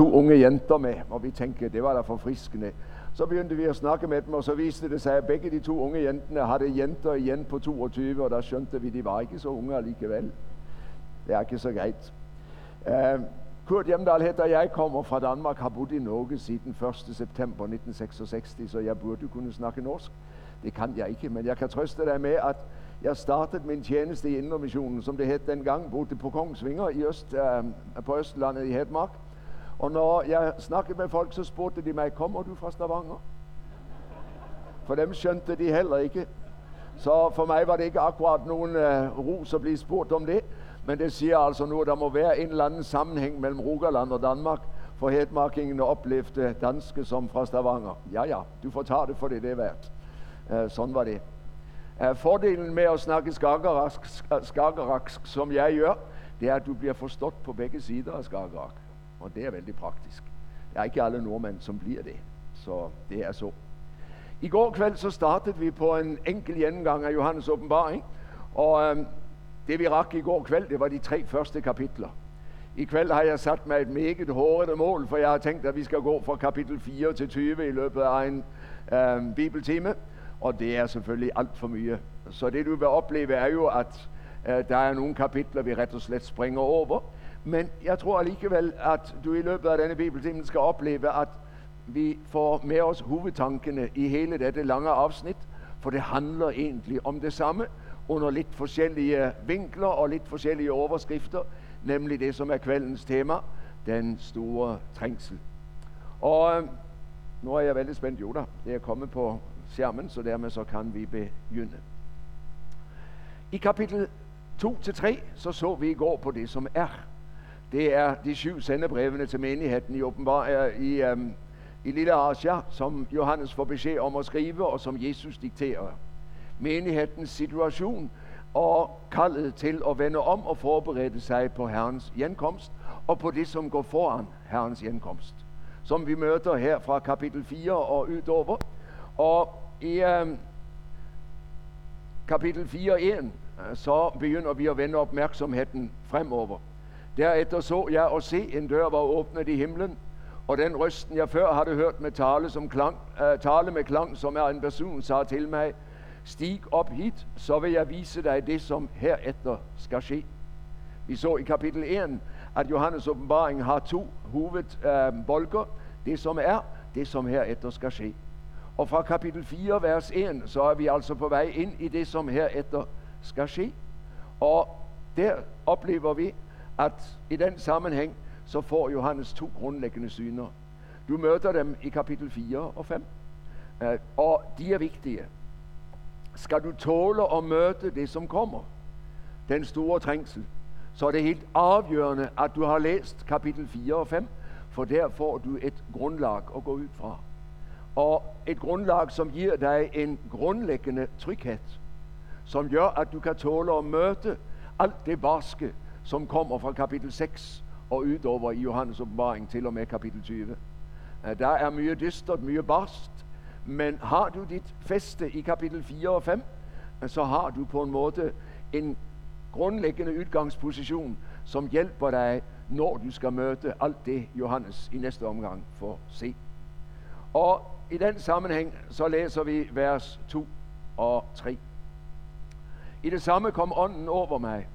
to unge jenter med, og vi tænkte, det var da forfriskende. Så begyndte vi at snakke med dem, og så viste det sig, at begge de to unge jentene havde jenter igen på 22, og der skjønte vi, at de var ikke så unge alligevel. Det er ikke så greit. Uh, Kurt Hjemdal heter jeg, kommer fra Danmark, har boet i Norge siden 1. september 1966, så jeg burde kunne snakke norsk. Det kan jeg ikke, men jeg kan trøste dig med, at jeg startede min tjeneste i Indremissionen, som det hed dengang, boede på Kongsvinger i Øst, uh, på Østlandet i Hedmark. Og når jeg snakkede med folk, så spurgte de mig, kommer du fra Stavanger? For dem skjønte de heller ikke. Så for mig var det ikke akkurat nogen uh, ros at blive spurgt om det. Men det siger altså nu, at der må være en eller anden sammenhæng mellem Rogaland og Danmark, for hedmarkingene oplevede danske som fra Stavanger. Ja, ja, du får tage det for det, det er værd. Uh, sådan var det. Uh, fordelen med at snakke skageraksk, skageraksk, som jeg gør, det er, at du bliver forstået på begge sider af Skagerrak. Og det er veldig praktisk. Det er ikke alle nordmænd, som bliver det. Så det er så. I går kväll så startede vi på en enkel gennemgang af Johannes åbenbaring. Og øhm, det vi rakte i går kväll, det var de tre første kapitler. I kväll har jeg sat mig et meget hårdt mål, for jeg har tænkt, at vi skal gå fra kapitel 4 til 20 i løbet af en øhm, bibeltime. Og det er selvfølgelig alt for mye. Så det du vil opleve er jo, at øh, der er nogle kapitler, vi ret og slet springer over. Men jeg tror alligevel, at du i løbet af denne bibeltime skal opleve, at vi får med os hovedtankene i hele dette lange afsnit, for det handler egentlig om det samme, under lidt forskellige vinkler og lidt forskellige overskrifter, nemlig det, som er kvældens tema, den store trængsel. Og øhm, nu er jeg veldig spændt, jo da, det er kommet på skærmen, så dermed så kan vi begynde. I kapitel 2-3, så så vi i går på det, som er det er de syv sendebrevene til menigheden i, åbenbar, i, um, i Lille Asia, som Johannes får besked om at skrive, og som Jesus dikterer. Menighedens situation og kaldet til at vende om og forberede sig på Herrens genkomst, og på det, som går foran Herrens genkomst. Som vi møder her fra kapitel 4 og udover. Og i um, kapitel 4.1, øh, så begynder vi at vende opmærksomheden fremover Derefter så jeg og se, en dør var åbnet i himlen, og den røsten, jeg før havde hørt med tale, som klang, uh, tale med klang, som er en person, sa til mig, stig op hit, så vil jeg vise dig det, som heretter skal ske. Vi så i kapitel 1, at Johannes åbenbaring har to hovedbolker. Eh, uh, det, som er, det, som heretter skal ske. Og fra kapitel 4, vers 1, så er vi altså på vej ind i det, som heretter skal ske. Og der oplever vi, at i den sammenhæng, så får Johannes to grundlæggende syner. Du møder dem i kapitel 4 og 5. Eh, og de er vigtige. Skal du tåle at møde det, som kommer, den store trængsel, så er det helt afgørende, at du har læst kapitel 4 og 5, for der får du et grundlag at gå ud fra. Og et grundlag, som giver dig en grundlæggende tryghed, som gør, at du kan tåle at møde alt det barske, som kommer fra kapitel 6 og udover i Johannes åbenbaring til og med kapitel 20. Eh, der er mye dystert, mye barst, men har du dit feste i kapitel 4 og 5, eh, så har du på en måde en grundlæggende udgangsposition, som hjælper dig, når du skal møde alt det, Johannes i næste omgang får se. Og i den sammenhæng, så læser vi vers 2 og 3. I det samme kom ånden over mig,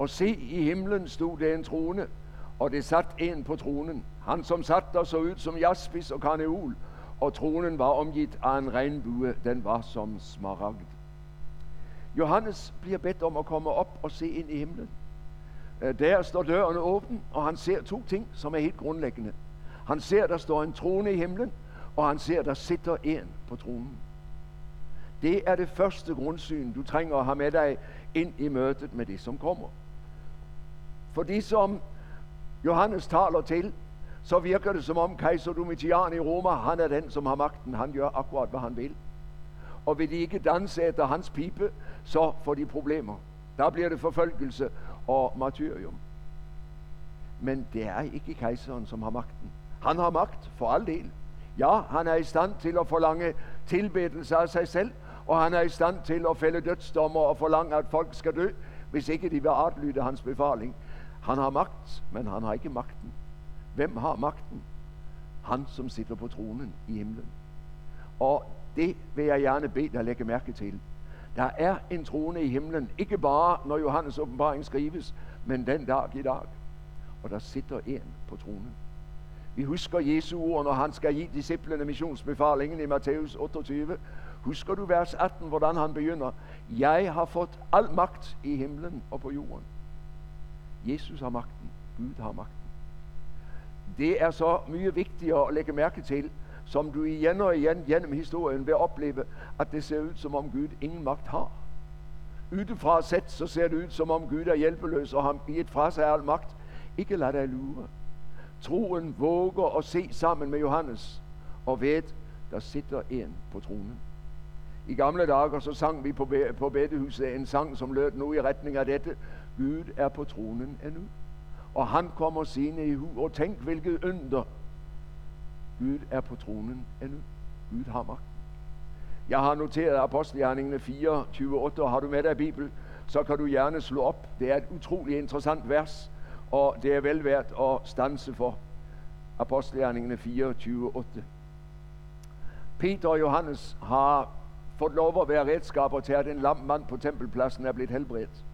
og se, i himlen stod det en trone, og det satt en på tronen. Han som satt der så ud som jaspis og karneol, og tronen var omgivet af en regnbue, den var som smaragd. Johannes bliver bedt om at komme op og se ind i himlen. Eh, der står døren åben, og han ser to ting, som er helt grundlæggende. Han ser, der står en trone i himlen, og han ser, der sitter en på tronen. Det er det første grundsyn, du trænger at have med dig ind i mødet med det, som kommer. For de som Johannes taler til, så virker det som om kejser Domitian i Roma, han er den, som har magten. Han gør akkurat, hvad han vil. Og vil de ikke danse efter hans pipe, så får de problemer. Der bliver det forfølgelse og martyrium. Men det er ikke kejseren, som har magten. Han har magt for all del. Ja, han er i stand til at forlange tilbedelse af sig selv, og han er i stand til at fælde dødsdommer og forlange, at folk skal dø, hvis ikke de vil adlyde hans befaling. Han har magt, men han har ikke magten. Hvem har magten? Han, som sitter på tronen i himlen. Og det vil jeg gerne bede dig lægge mærke til. Der er en trone i himlen, ikke bare når Johannes åbenbaring skrives, men den dag i dag. Og der sitter en på tronen. Vi husker Jesu ord, når han skal give disciplene missionsbefalingen i Matthæus 28. Husker du vers 18, hvordan han begynder? Jeg har fået al magt i himlen og på jorden. Jesus har magten. Gud har magten. Det er så mye vigtigere at lægge mærke til, som du igen og igen gennem historien vil opleve, at det ser ud som om Gud ingen magt har. Udefra set så ser det ud som om Gud er hjælpeløs og har givet fra sig al magt. Ikke lad dig lure. Troen våger at se sammen med Johannes og ved, der sitter en på tronen. I gamle dage så sang vi på, på bedehuset en sang, som lød nu i retning af dette. Gud er på tronen endnu. Og han kommer sine i hu. Og tænk, hvilket under. Gud er på tronen endnu. Gud har magt. Jeg har noteret Apostelgjerningene 4, 28, og har du med dig Bibel, så kan du gerne slå op. Det er et utroligt interessant vers, og det er vel værd at stanse for. Apostelgjerningene 4, 28. Peter og Johannes har fået lov at være redskaber til, at en lam mand på tempelpladsen er blevet helbredt.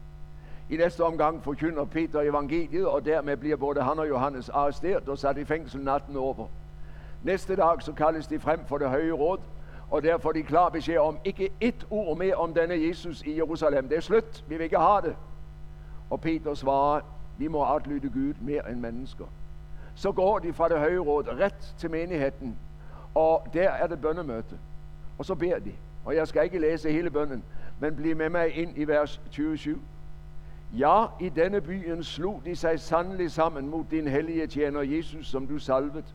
I næste omgang forkynder Peter evangeliet, og dermed bliver både han og Johannes arresteret og sat i fængsel natten over. Næste dag så kaldes de frem for det høje råd, og der får de klar besked om ikke et ord mere om denne Jesus i Jerusalem. Det er slut. Vi vil ikke have det. Og Peter svarer, vi må adlyde Gud mere end mennesker. Så går de fra det høje råd ret til menigheden, og der er det bønnemøte. Og så beder de. Og jeg skal ikke læse hele bønnen, men bliv med mig ind i vers 27. Ja, i denne byen slog de sig sandelig sammen mod din hellige tjener Jesus, som du salvet.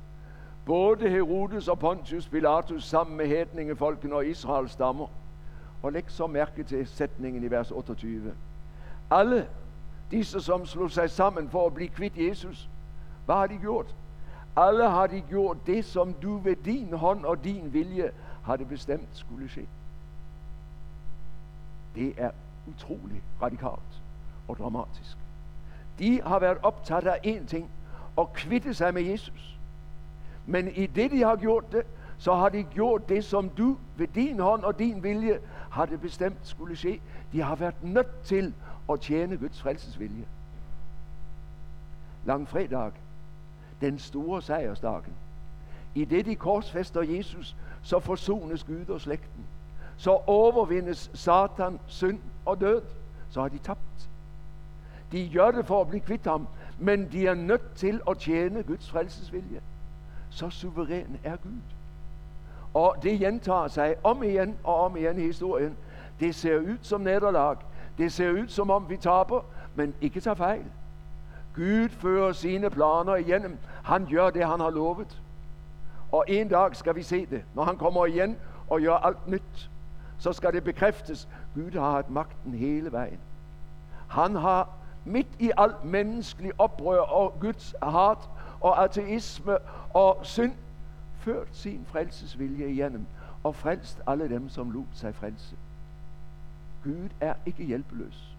Både Herodes og Pontius Pilatus sammen med hedningefolkene og Israels stammer. Og læg så mærke til sætningen i vers 28. Alle disse, som slog sig sammen for at blive kvitt Jesus, hvad har de gjort? Alle har de gjort det, som du ved din hånd og din vilje havde bestemt skulle ske. Det er utrolig radikalt og dramatisk. De har været optaget af én ting, at kvitte sig med Jesus. Men i det, de har gjort det, så har de gjort det, som du ved din hånd og din vilje har det bestemt skulle ske. De har været nødt til at tjene Guds frelsesvilje. Langfredag, den store sejrsdagen. I det de korsfester Jesus, så forsones Gud og slægten. Så overvindes Satan, synd og død. Så har de tabt. De gør det for at blive kvitt ham, men de er nødt til at tjene Guds frelsesvilje. Så suveræn er Gud. Og det gentager sig om igen og om igen i historien. Det ser ud som nederlag. Det ser ud som om vi taber, men ikke tager fejl. Gud fører sine planer igennem. Han gør det, han har lovet. Og en dag skal vi se det. Når han kommer igen og gør alt nyt, så skal det bekræftes. Gud har haft magten hele vejen. Han har midt i alt menneskelig oprør og Guds hat og ateisme og synd, ført sin frelsesvilje igennem og frelst alle dem, som lod sig frelse. Gud er ikke hjælpeløs.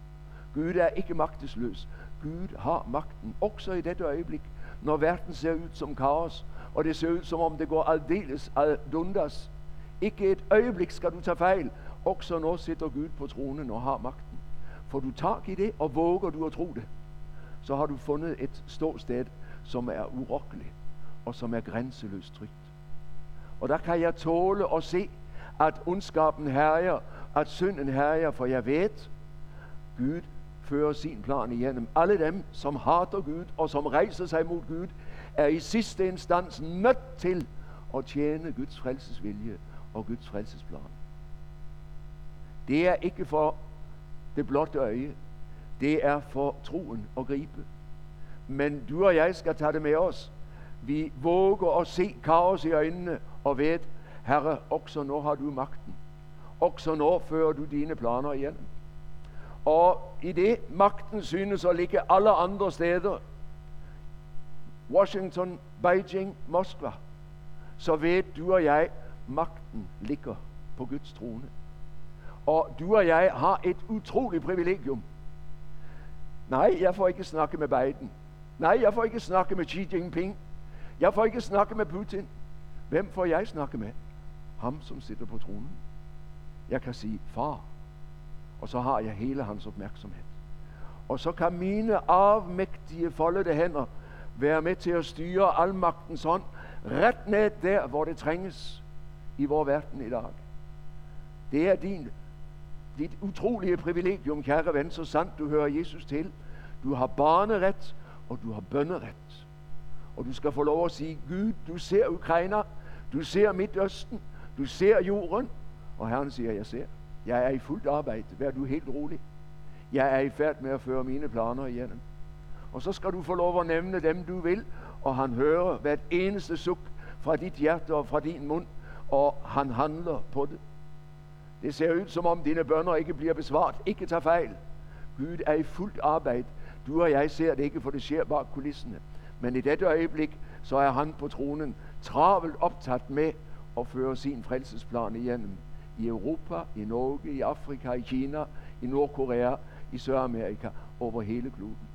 Gud er ikke magtesløs. Gud har magten, også i dette øjeblik, når verden ser ud som kaos, og det ser ud som om det går aldeles aldundas. Ikke et øjeblik skal du tage fejl. Også når sitter Gud på tronen og har magten. Får du tak i det, og våger du at tro det, så har du fundet et ståsted, som er urokkeligt, og som er grænseløst trygt. Og der kan jeg tåle at se, at ondskaben herjer, at synden herjer, for jeg ved, Gud fører sin plan igennem. Alle dem, som hater Gud og som rejser sig mod Gud, er i sidste instans nødt til at tjene Guds frelsesvilje og Guds frelsesplan. Det er ikke for det blotte øje. Det er for troen at gribe. Men du og jeg skal tage det med os. Vi våger at se kaos i øjnene og ved, Herre, også nu har du magten. Også nu fører du dine planer igennem. Og i det magten synes at ligge alle andre steder, Washington, Beijing, Moskva, så ved du og jeg, magten ligger på Guds trone. Og du og jeg har et utroligt privilegium. Nej, jeg får ikke snakke med Biden. Nej, jeg får ikke snakke med Xi Jinping. Jeg får ikke snakke med Putin. Hvem får jeg snakke med? Ham, som sitter på tronen. Jeg kan sige, far. Og så har jeg hele hans opmærksomhed. Og så kan mine afmægtige foldede hænder være med til at styre almagtens hånd ret ned der, hvor det trænges i vores verden i dag. Det er din, dit utrolige privilegium, kære ven, så sandt du hører Jesus til. Du har barneret, og du har bønneret. Og du skal få lov at sige, Gud, du ser Ukraina, du ser Midtøsten, du ser jorden. Og Herren siger, jeg ser. Jeg er i fuldt arbejde. Vær du helt rolig. Jeg er i færd med at føre mine planer igennem. Og så skal du få lov at nævne dem, du vil, og han hører hvert eneste suk fra dit hjerte og fra din mund, og han handler på det. Det ser ud som om dine bønder ikke bliver besvaret. Ikke tag fejl. Gud er i fuldt arbejde. Du og jeg ser det ikke, for det sker bag kulisserne. Men i dette øjeblik, så er han på tronen travelt optaget med at føre sin frelsesplan igennem. I Europa, i Norge, i Afrika, i Kina, i Nordkorea, i Sydamerika, over hele kloden.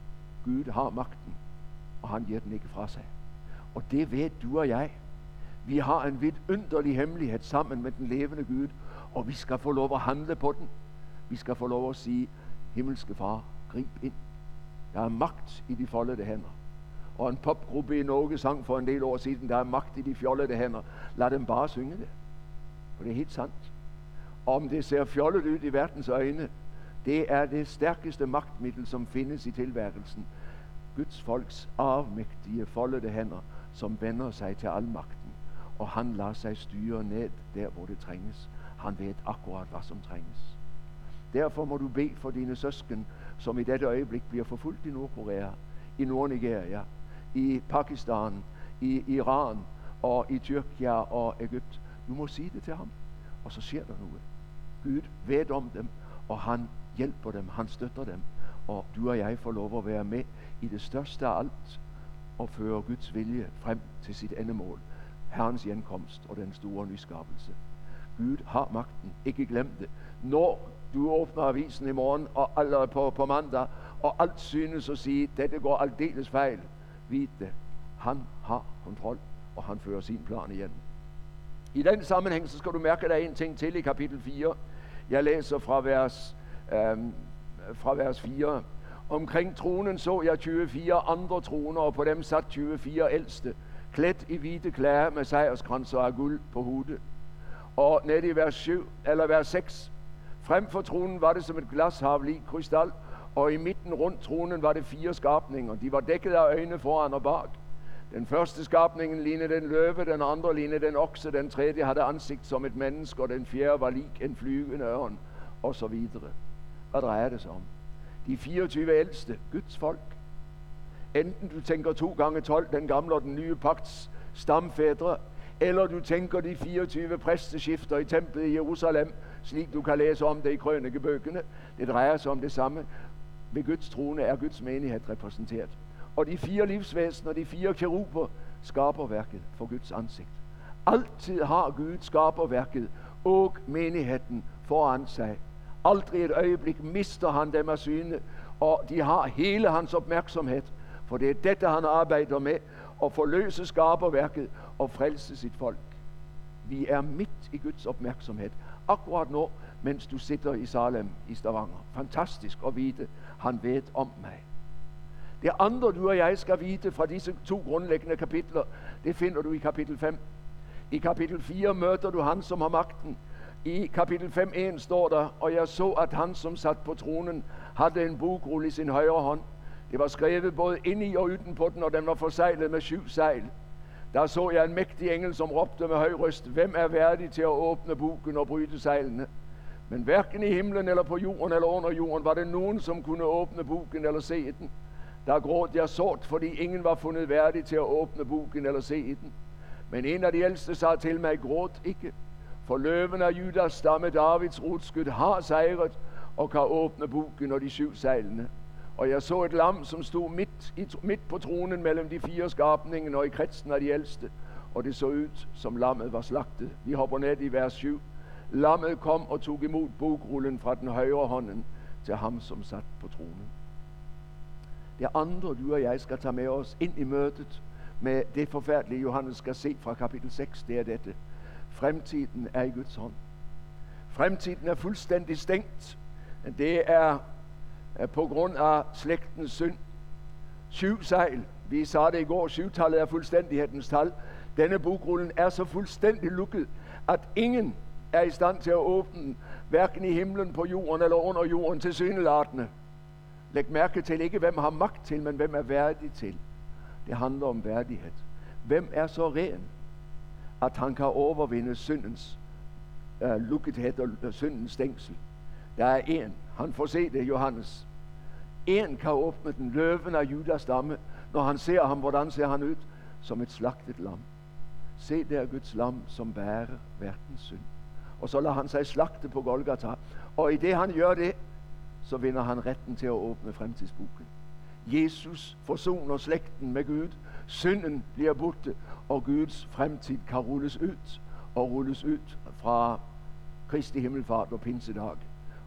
Gud har magten, og han giver den ikke fra sig. Og det ved du og jeg. Vi har en vidunderlig hemmelighed sammen med den levende Gud, og vi skal få lov at handle på den. Vi skal få lov at sige, himmelske far, grib ind. Der er magt i de foldede hænder. Og en popgruppe i Norge sang for en del år siden, der er magt i de fjollede hænder. Lad dem bare synge det. For det er helt sandt. Og om det ser fjollet ud i verdens øjne, det er det stærkeste magtmiddel, som findes i tilværelsen. Guds folks afmægtige foldede hænder, som vender sig til almagten. Og han lader sig styre ned der, hvor det trænges. Han ved akkurat, hvad som trænges. Derfor må du bede for dine søsken, som i dette øjeblik bliver forfulgt i Nordkorea, i Nordnigeria, i Pakistan, i Iran og i Tyrkia og Ægypt. Du må sige det til ham, og så sker der noget. Gud ved om dem, og han hjælper dem, han støtter dem, og du og jeg får lov at være med i det største af alt og føre Guds vilje frem til sit endemål, Herrens genkomst og den store nyskabelse. Gud har magten. Ikke glem det. Når du åbner avisen i morgen, og, alle på, på mandag, og alt synes at sige, dette går aldeles fejl, vid det. Han har kontrol, og han fører sin plan igen. I den sammenhæng, så skal du mærke dig en ting til i kapitel 4. Jeg læser fra vers, øhm, fra vers 4. Omkring tronen så jeg 24 andre troner, og på dem sat 24 ældste, klædt i hvide klæder med sejrskranser af guld på hovedet. Og ned i vers 7, eller vers 6, frem for tronen var det som et glashav lige krystal, og i midten rundt tronen var det fire skabninger. De var dækket af øjne foran og bag. Den første skabningen lignede en løve, den andre lignede en okse, den tredje havde ansigt som et menneske, og den fjerde var lig en flyvende ørn, og så videre. Hvad drejer det sig om? De 24 ældste, Guds folk. Enten du tænker to gange 12, den gamle og den nye pagts stamfædre, eller du tænker de 24 præsteskifter i templet i Jerusalem, slik du kan læse om det i krønikebøkene. Det drejer sig om det samme. Ved Guds trone er Guds menighed repræsenteret. Og de fire livsvæsener, de fire keruber, skaber værket for Guds ansigt. Altid har Gud skaber værket og menigheden foran sig. Aldrig et øjeblik mister han dem af syne, og de har hele hans opmærksomhed, for det er dette, han arbejder med, at forløse skaberværket og frelse sit folk. Vi er midt i Guds opmærksomhed, akkurat nu, mens du sitter i Salem i Stavanger. Fantastisk at vide, han ved om mig. Det andre, du og jeg skal vide fra disse to grundlæggende kapitler, det finder du i kapitel 5. I kapitel 4 møter du han, som har magten. I kapitel 5.1 står der, og jeg så, at han, som sat på tronen, havde en bogrulle i sin højre hånd. Det var skrevet både inni i og uden på den, og den var forseglet med syv sejl. Der så jeg en mægtig engel, som råbte med høj røst, hvem er værdig til at åbne buken og bryde sejlene? Men hverken i himlen eller på jorden eller under jorden var det nogen, som kunne åbne buken eller se den. Der gråd jeg sort, fordi ingen var fundet værdig til at åbne buken eller se den. Men en af de ældste sagde til mig, gråt ikke, for løven af Judas stamme Davids rotskyld har sejret og kan åbne buken og de syv sejlene. Og jeg så et lam, som stod midt, i, midt på tronen mellem de fire skabninger og i kredsen af de ældste. Og det så ud, som lammet var slagtet. Vi hopper ned i vers 7. Lammet kom og tog imod bokrullen fra den højre hånden til ham, som sat på tronen. Det andre, du og jeg skal tage med os ind i mødet med det forfærdelige, Johannes skal se fra kapitel 6, det er dette. Fremtiden er i Guds hånd. Fremtiden er fuldstændig stængt. Det er på grund af slægtens synd. Syv sejl. Vi sagde det i går, syvtallet er fuldstændighedens tal. Denne bokrullen er så fuldstændig lukket, at ingen er i stand til at åbne den, hverken i himlen, på jorden eller under jorden til syneladende. Læg mærke til ikke, hvem har magt til, men hvem er værdig til. Det handler om værdighed. Hvem er så ren, at han kan overvinde syndens uh, lukkethed og øh, syndens stængsel? Der er en. Han får se det, Johannes. En kan åbne den løven af Judas stamme. Når han ser ham, hvordan ser han ud? Som et slagtet lam. Se der Guds lam, som bærer verdens synd. Og så lader han sig slagte på Golgata. Og i det han gør det, så vinder han retten til at åbne fremtidsboken. Jesus forsoner slægten med Gud. Synden bliver borte, og Guds fremtid kan rulles ud og rulles ud fra Kristi himmelfart og pinsedag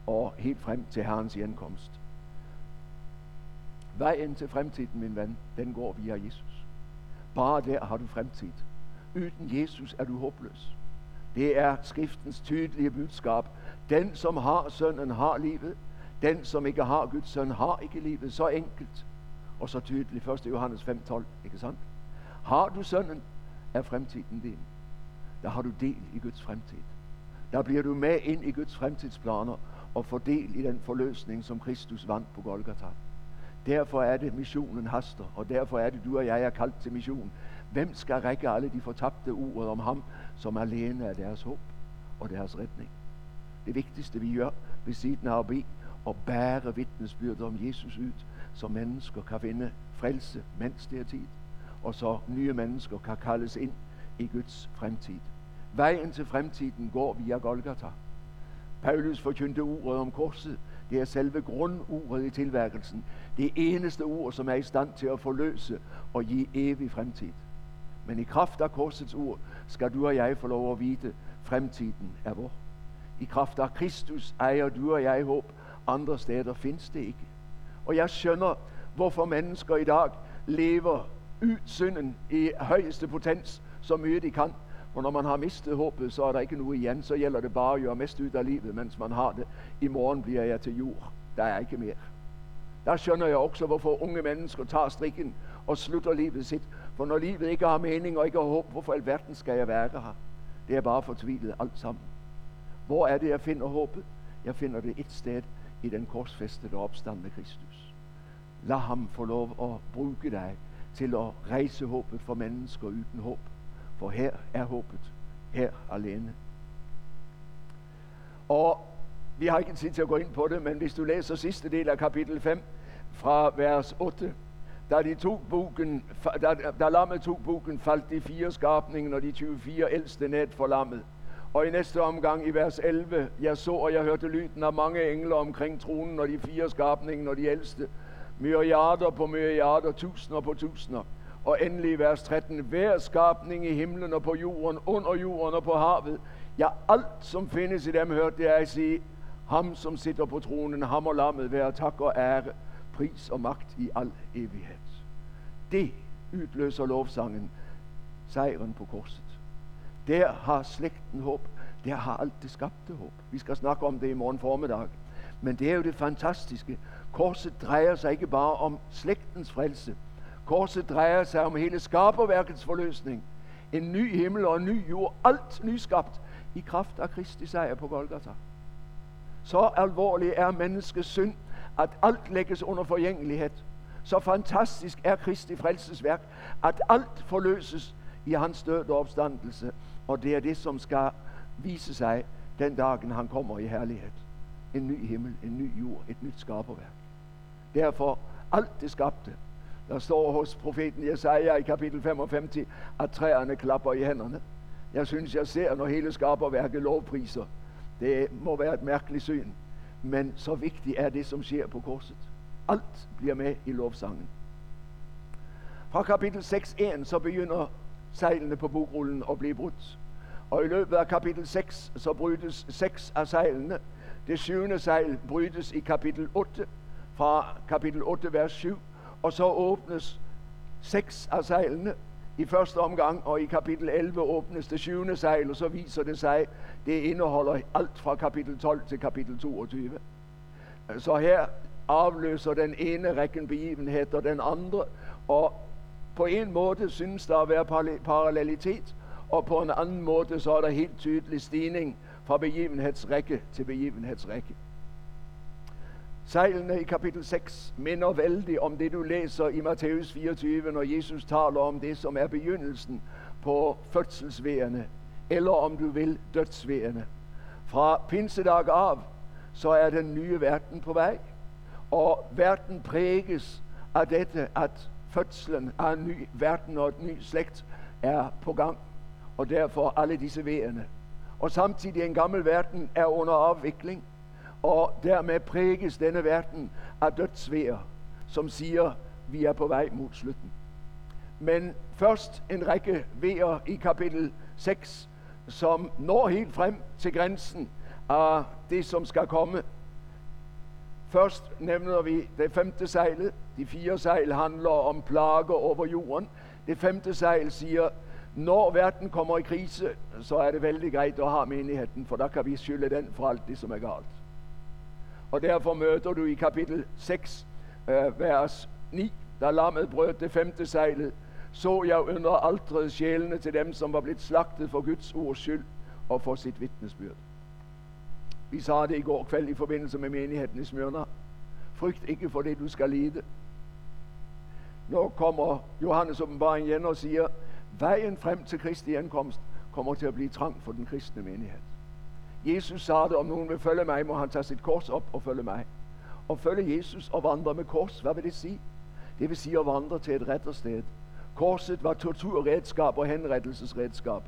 og helt frem til Herrens genkomst. Vejen til fremtiden, min ven, den går via Jesus. Bare der har du fremtid. Uden Jesus er du håbløs. Det er skriftens tydelige budskab. Den, som har sønnen, har livet. Den, som ikke har Guds søn, har ikke livet. Så enkelt og så tydeligt. 1. Johannes 5.12, ikke sandt? Har du sønnen, er fremtiden din. Der har du del i Guds fremtid. Der bliver du med ind i Guds fremtidsplaner og får del i den forløsning, som Kristus vandt på Golgata. Derfor er det, missionen haster, og derfor er det, du og jeg er kaldt til mission. Hvem skal række alle de fortabte ord om ham, som alene er deres håb og deres redning? Det vigtigste, vi gør ved siden af at bede og bære vidnesbyrdet om Jesus ud, så mennesker kan finde frelse, mens det er tid, og så nye mennesker kan kaldes ind i Guds fremtid. Vejen til fremtiden går via Golgata. Paulus forkyndte ordet om korset. Det er selve grundordet i tilværelsen. Det eneste ord, som er i stand til at forløse og give evig fremtid. Men i kraft af korsets ord skal du og jeg få lov at vide, fremtiden er vor. I kraft af Kristus ejer du og jeg håb. Andre steder findes det ikke. Og jeg skønner, hvorfor mennesker i dag lever ud synden i højeste potens, så mye de kan. Og når man har mistet håbet, så er der ikke noget igen. Så gælder det bare at gøre mest ud af livet, mens man har det. I morgen bliver jeg til jord. Der er ikke mere. Der skønner jeg også, hvorfor unge mennesker tager strikken og slutter livet sit. For når livet ikke har mening og ikke har håb, hvorfor alverden skal jeg være her? Det er bare fortvilet alt sammen. Hvor er det, jeg finder håbet? Jeg finder det et sted i den korsfæstede opstandende Kristus. Lad ham få lov at bruge dig til at rejse håbet for mennesker uden håb. For her er håbet. Her alene. Og vi har ikke tid til at gå ind på det, men hvis du læser sidste del af kapitel 5 fra vers 8, da, de tog buken, da, da lammet tog buken, faldt de fire skabninger og de 24 ældste net for lammet. Og i næste omgang i vers 11, jeg så og jeg hørte lyden af mange engler omkring tronen og de fire skabninger og de ældste. Myriader på myriader, tusinder på tusinder. Og endelig i vers 13, hver skabning i himlen og på jorden, under jorden og på havet. Ja, alt som findes i dem, hørte jeg sige, ham som sitter på tronen, ham og lammet, være tak og ære, pris og magt i al evighed. Det udløser lovsangen, sejren på korset. Der har slægten håb. Der har alt det skabte håb. Vi skal snakke om det i morgen formiddag. Men det er jo det fantastiske. Korset drejer sig ikke bare om slægtens frelse. Korset drejer sig om hele skaberværkets forløsning. En ny himmel og en ny jord. Alt nyskabt i kraft af Kristi sejr på Golgata. Så alvorlig er menneskets synd, at alt lægges under forgængelighed. Så fantastisk er Kristi frelsesværk, at alt forløses i hans død og opstandelse. Og det er det, som skal vise sig den dagen, han kommer i herlighed. En ny himmel, en ny jord, et nyt skaberværk. Derfor alt det skabte. Der står hos profeten Jesaja i kapitel 55, at træerne klapper i hænderne. Jeg synes, jeg ser, når hele skaberværket lovpriser. Det må være et mærkeligt syn. Men så vigtigt er det, som sker på korset. Alt bliver med i lovsangen. Fra kapitel 6.1 så begynder sejlene på bokrullen at blive brudt. Og i løbet af kapitel 6, så brydes seks af sejlene. Det syvende sejl brydes i kapitel 8, fra kapitel 8, vers 7. Og så åbnes seks af sejlene i første omgang, og i kapitel 11 åbnes det syvende sejl, og så viser det sig, det indeholder alt fra kapitel 12 til kapitel 22. Så her afløser den ene rækken begivenheder den andre, og på en måde synes der at være parallelitet, og på en anden måde så er der helt tydelig stigning fra begivenhedsrække til begivenhedsrække. Sejlene i kapitel 6 minder vældig om det, du læser i Matthæus 24, når Jesus taler om det, som er begyndelsen på fødselsværende, eller om du vil, dødsværende. Fra pinsedag af, så er den nye verden på vej, og verden præges af dette, at fødslen af en ny verden og et ny slægt er på gang, og derfor alle disse værende. Og samtidig en gammel verden er under afvikling, og dermed præges denne verden af dødsvær, som siger, vi er på vej mod slutten. Men først en række vejer i kapitel 6, som når helt frem til grænsen af det, som skal komme. Først nævner vi det femte sejl. De fire sejl handler om plager over jorden. Det femte sejl siger, når verden kommer i krise, så er det vældig greit at have menigheden, for der kan vi skylde den for alt det, som er galt. Og derfor møder du i kapitel 6, øh, vers 9, da lammet brød det femte sejlet, så jeg under aldret sjælene til dem, som var blevet slagtet for Guds ords skyld og for sit vidnesbyrd. Vi sagde det i går kveld i forbindelse med menigheden i Smyrna. Frygt ikke for det, du skal lide. Nu kommer Johannes åbenbaring igen og siger, vejen frem til Kristi ankomst kommer til at blive trang for den kristne menighed. Jesus sagde det, om nogen vil følge mig, må han tage sit kors op og følge mig. Og følge Jesus og vandre med kors, hvad vil det sige? Det vil sige at vandre til et rettersted. Korset var torturredskab og henrettelsesredskab.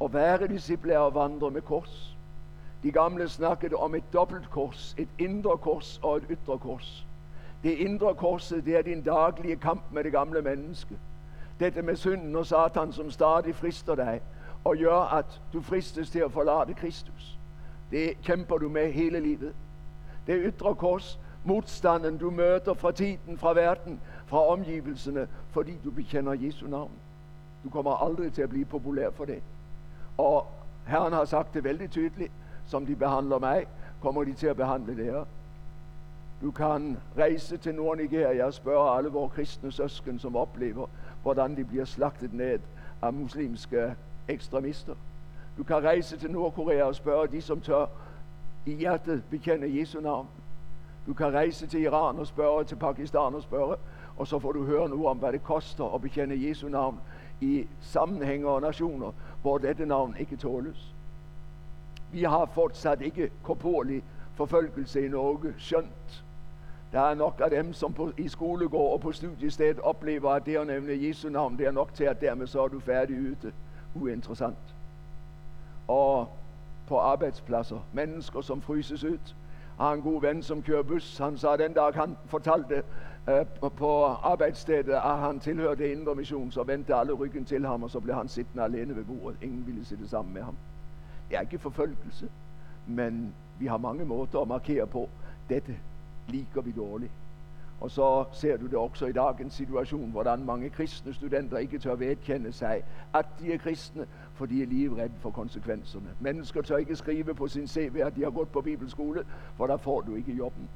Og være disciple er at vandre med kors. De gamle snakkede om et dobbelt kors, et indre kors og et ytre kors. Det indre korset, det er din daglige kamp med det gamle menneske. Dette med synden og satan, som stadig frister dig og gør, at du fristes til at forlade Kristus. Det kæmper du med hele livet. Det ytre kors, modstanden du møder fra tiden, fra verden, fra omgivelserne, fordi du bekender Jesu navn. Du kommer aldrig til at blive populær for det. Og Herren har sagt det vældig tydeligt, som de behandler mig, kommer de til at behandle det her. Du kan rejse til Nordnigeria og spørge alle vores kristne søsken, som oplever, hvordan de bliver slagtet ned af muslimske ekstremister. Du kan rejse til Nordkorea og spørge de, som tør i hjertet bekende Jesu navn. Du kan rejse til Iran og spørge, til Pakistan og spørge, og så får du høre nu om, hvad det koster at bekende Jesu navn i sammenhænger og nationer, hvor dette navn ikke tåles. Vi har fortsat ikke korporlig forfølgelse i Norge, skønt. Der er nok af dem, som på, i skolegård og på studiestedet oplever, at det at nævne Jesu navn, det er nok til, at dermed så er du færdig ute. Uinteressant og på arbejdspladser. Mennesker, som fryses ud. Jeg har en god ven, som kører bus. Han sagde den dag, han fortalte uh, på arbejdsstedet, at han tilhørte Indre Mission, så vendte alle ryggen til ham, og så blev han siddende alene ved bordet. Ingen ville sidde sammen med ham. Det er ikke forfølgelse, men vi har mange måder at markere på. Dette liker vi dårligt. Og så ser du det også i dagens situation, hvordan mange kristne studenter ikke tør vedkende sig, at de er kristne, for de er livredde for konsekvenserne. Mennesker tør ikke skrive på sin CV, at de har gået på bibelskole, for der får du ikke jobben.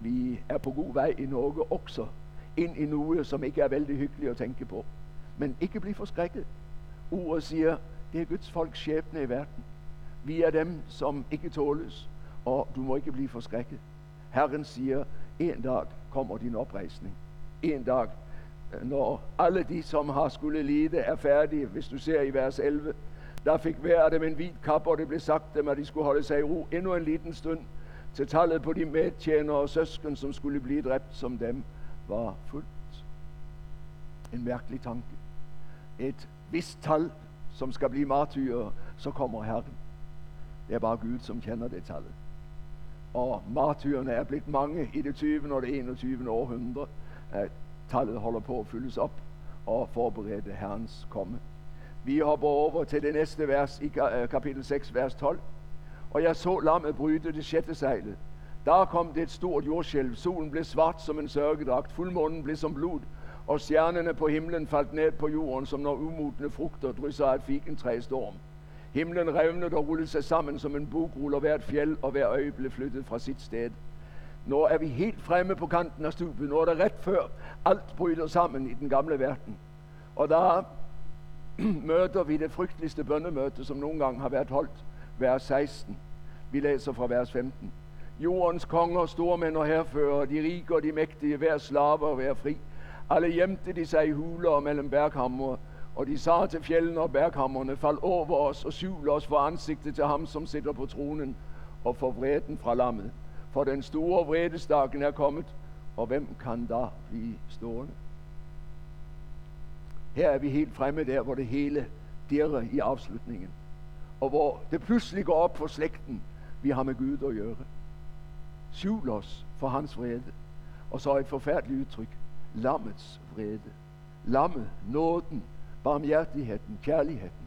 Vi er på god vej i Norge også, ind i noget, som ikke er vældig hyggeligt at tænke på. Men ikke blive forskrækket. Ordet siger, det er Guds folks skæbne i verden. Vi er dem, som ikke tåles, og du må ikke blive forskrækket. Herren siger, en dag kommer din oprejsning. En dag, øh, når alle de, som har skulle lide, er færdige, hvis du ser i vers 11, der fik hver af dem en hvid kap, og det blev sagt dem, at de skulle holde sig i ro endnu en liten stund, til tallet på de medtjenere og søsken, som skulle blive dræbt som dem, var fuldt. En mærkelig tanke. Et vist tal, som skal blive martyrer, så kommer Herren. Det er bare Gud, som kender det tallet og martyrerne er blevet mange i det 20. og det 21. århundrede. At tallet holder på at fyldes op og forberede Herrens komme. Vi hopper over til det næste vers i øh, kapitel 6, vers 12. Og jeg så lammet bryde det sjette sejlet. Der kom det et stort jordskælv. Solen blev svart som en sørgedragt. Fuldmånen blev som blod. og stjernerne på himlen faldt ned på jorden, som når umodne frugter drysser af et fikentræ storm. Himlen revnede og rullede sig sammen som en bugrulle, og hvert fjeld og hver øje blev flyttet fra sit sted. Nu er vi helt fremme på kanten af stupet. Nu er det ret før alt bryder sammen i den gamle verden. Og der møder vi det frygteligste bøndemøte, som nogle gange har været holdt, vers 16. Vi læser fra vers 15. Jordens konger, stormænd og herfører, de rige og de mægtige, hver slaver og hver fri. Alle gjemte de sig i huler og mellem berghammer, og de sagde til fjellene og berghammerne, fald over os og syvl os for ansigtet til ham, som sitter på tronen, og for vreden fra lammet. For den store vredestakken er kommet, og hvem kan da blive stående? Her er vi helt fremme der, hvor det hele dirrer i afslutningen. Og hvor det pludselig går op for slægten, vi har med Gud at gøre. Syvl os for hans vrede. Og så et forfærdeligt udtryk. Lammets vrede. Lammet, nåden, barmhjertigheden, kærligheden.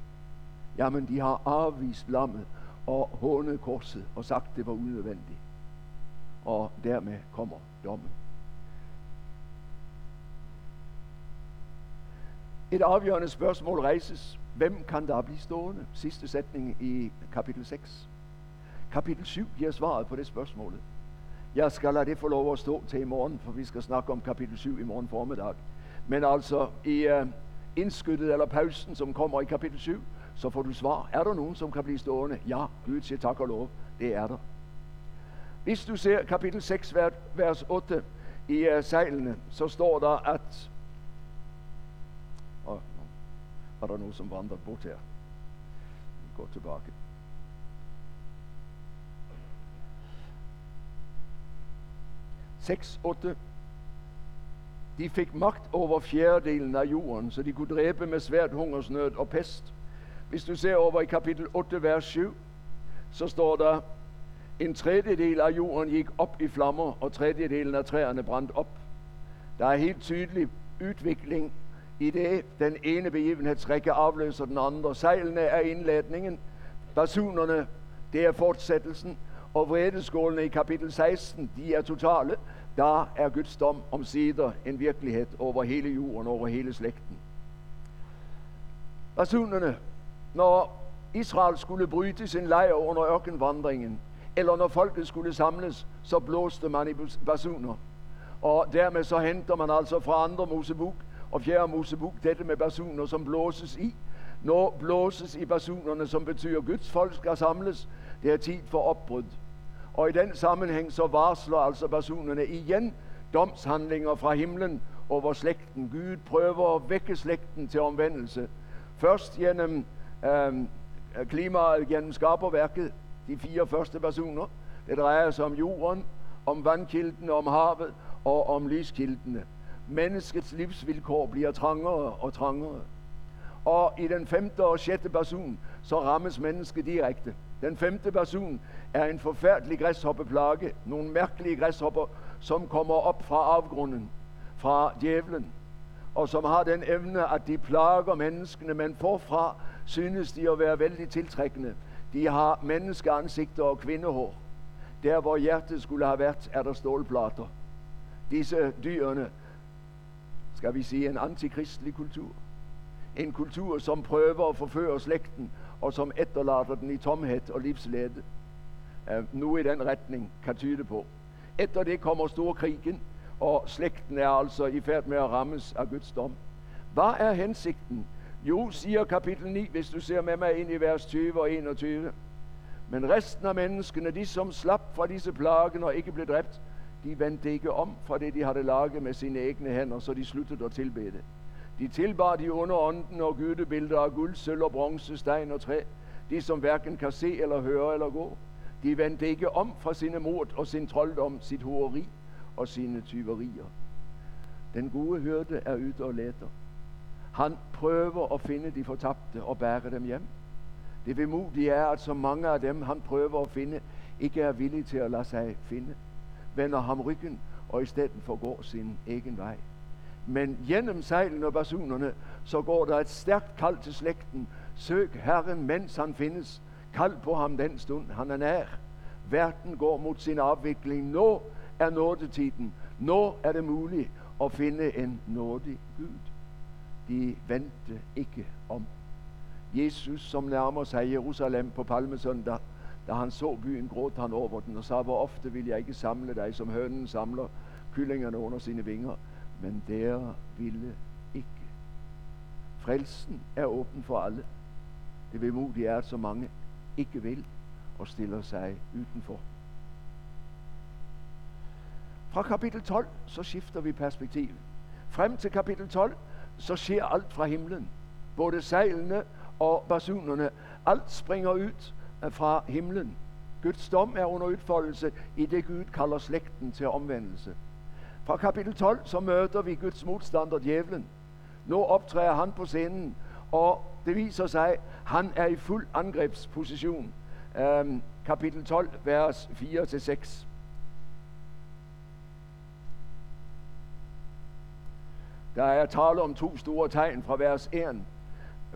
Jamen, de har afvist lammet og hånet korset og sagt, det var unødvendigt. Og dermed kommer dommen. Et afgørende spørgsmål rejses. Hvem kan der blive stående? Sidste sætning i kapitel 6. Kapitel 7 giver svaret på det spørgsmål. Jeg skal lade det få lov at stå til i morgen, for vi skal snakke om kapitel 7 i morgen formiddag. Men altså i uh, indskyttet eller pausen, som kommer i kapitel 7, så får du svar. Er der nogen, som kan blive stående? Ja, Gud siger tak og lov. Det er der. Hvis du ser kapitel 6, vers 8 i uh, sejlene, så står der, at er der nogen, som vandrede bort her. Vi går tilbage. Seks, otte. De fik magt over fjerdedelen af jorden, så de kunne dræbe med svært hungersnød og pest. Hvis du ser over i kapitel 8, vers 7, så står der, en tredjedel af jorden gik op i flammer, og tredjedelen af træerne brændte op. Der er helt tydelig udvikling i det den ene begivenhedsrække afløser den andre. Sejlene er indlætningen, basunerne, det er fortsættelsen, og vredeskålene i kapitel 16, de er totale. Da er Guds dom omsider en virkelighed over hele jorden, over hele slægten. Rasunerne, når Israel skulle bryde sin lejr under ørkenvandringen, eller når folket skulle samles, så blåste man i basuner. Og dermed så henter man altså fra andre Mosebok og fjerde Mosebok, dette med basuner, som blåses i. Når blåses i basunerne, som betyder, Guds folk skal samles. Det er tid for opbrud. Og i den sammenhæng så varsler altså personerne igen domshandlinger fra himlen over slægten. Gud prøver at vække slægten til omvendelse. Først gennem øh, klimaet, gennem skaberværket, de fire første personer. Det drejer sig om jorden, om vandkilden, om havet og om lyskildene menneskets livsvilkår bliver trangere og trangere. Og i den femte og sjette person, så rammes mennesket direkte. Den femte basun er en forfærdelig græshoppeplage. Nogle mærkelige græshopper, som kommer op fra afgrunden, fra djævlen. Og som har den evne, at de plager menneskene, men forfra synes de at være vældig tiltrækkende. De har menneskeansigter og kvindehår. Der, hvor hjertet skulle have været, er der stålplater. Disse dyrene skal vi sige, en antikristelig kultur. En kultur, som prøver at forføre slægten, og som efterlader den i tomhed og livslede. Eh, nu i den retning kan tyde på. Efter det kommer storkrigen, og slægten er altså i færd med at rammes af Guds dom. Hvad er hensigten? Jo, siger kapitel 9, hvis du ser med mig ind i vers 20 og 21. Men resten af menneskene, de som slap fra disse plagen og ikke blev dræbt, de vendte ikke om fra det, de havde laget med sine egne hænder, så de sluttede at tilbede. De tilbar de underånden og gydebilder af guld, sølv og bronze, stein og træ, de som hverken kan se eller høre eller gå. De vendte ikke om fra sine mod og sin trolddom, sit horeri og sine tyverier. Den gode hørte er ute og leter. Han prøver at finde de fortabte og bære dem hjem. Det vemodige er, at så mange af dem, han prøver at finde, ikke er villige til at lade sig finde vender ham ryggen og i stedet forgår sin egen vej. Men gennem sejlen og basunerne, så går der et stærkt kald til slægten. Søg Herren, mens han findes. Kald på ham den stund, han er nær. Verden går mod sin afvikling. Nå er nådetiden. Nå er det muligt at finde en nådig Gud. De vendte ikke om. Jesus, som nærmer sig Jerusalem på palmesøndag, da han så byen, gråt han over den og sagde, hvor ofte vil jeg ikke samle dig, som hønen samler kyllingerne under sine vinger. Men dere ville ikke. Frelsen er åben for alle. Det vemodige er, at så mange ikke vil og stiller sig udenfor. Fra kapitel 12, så skifter vi perspektiv. Frem til kapitel 12, så sker alt fra himlen. Både sejlene og basunerne. Alt springer ud fra himlen. Guds dom er under udfoldelse i det Gud kalder slægten til omvendelse. Fra kapitel 12 så møder vi Guds modstander djævlen. Nu optræder han på scenen, og det viser sig, han er i fuld angrebsposition. Øhm, kapitel 12, vers 4-6. Der er tale om to store tegn fra vers 1.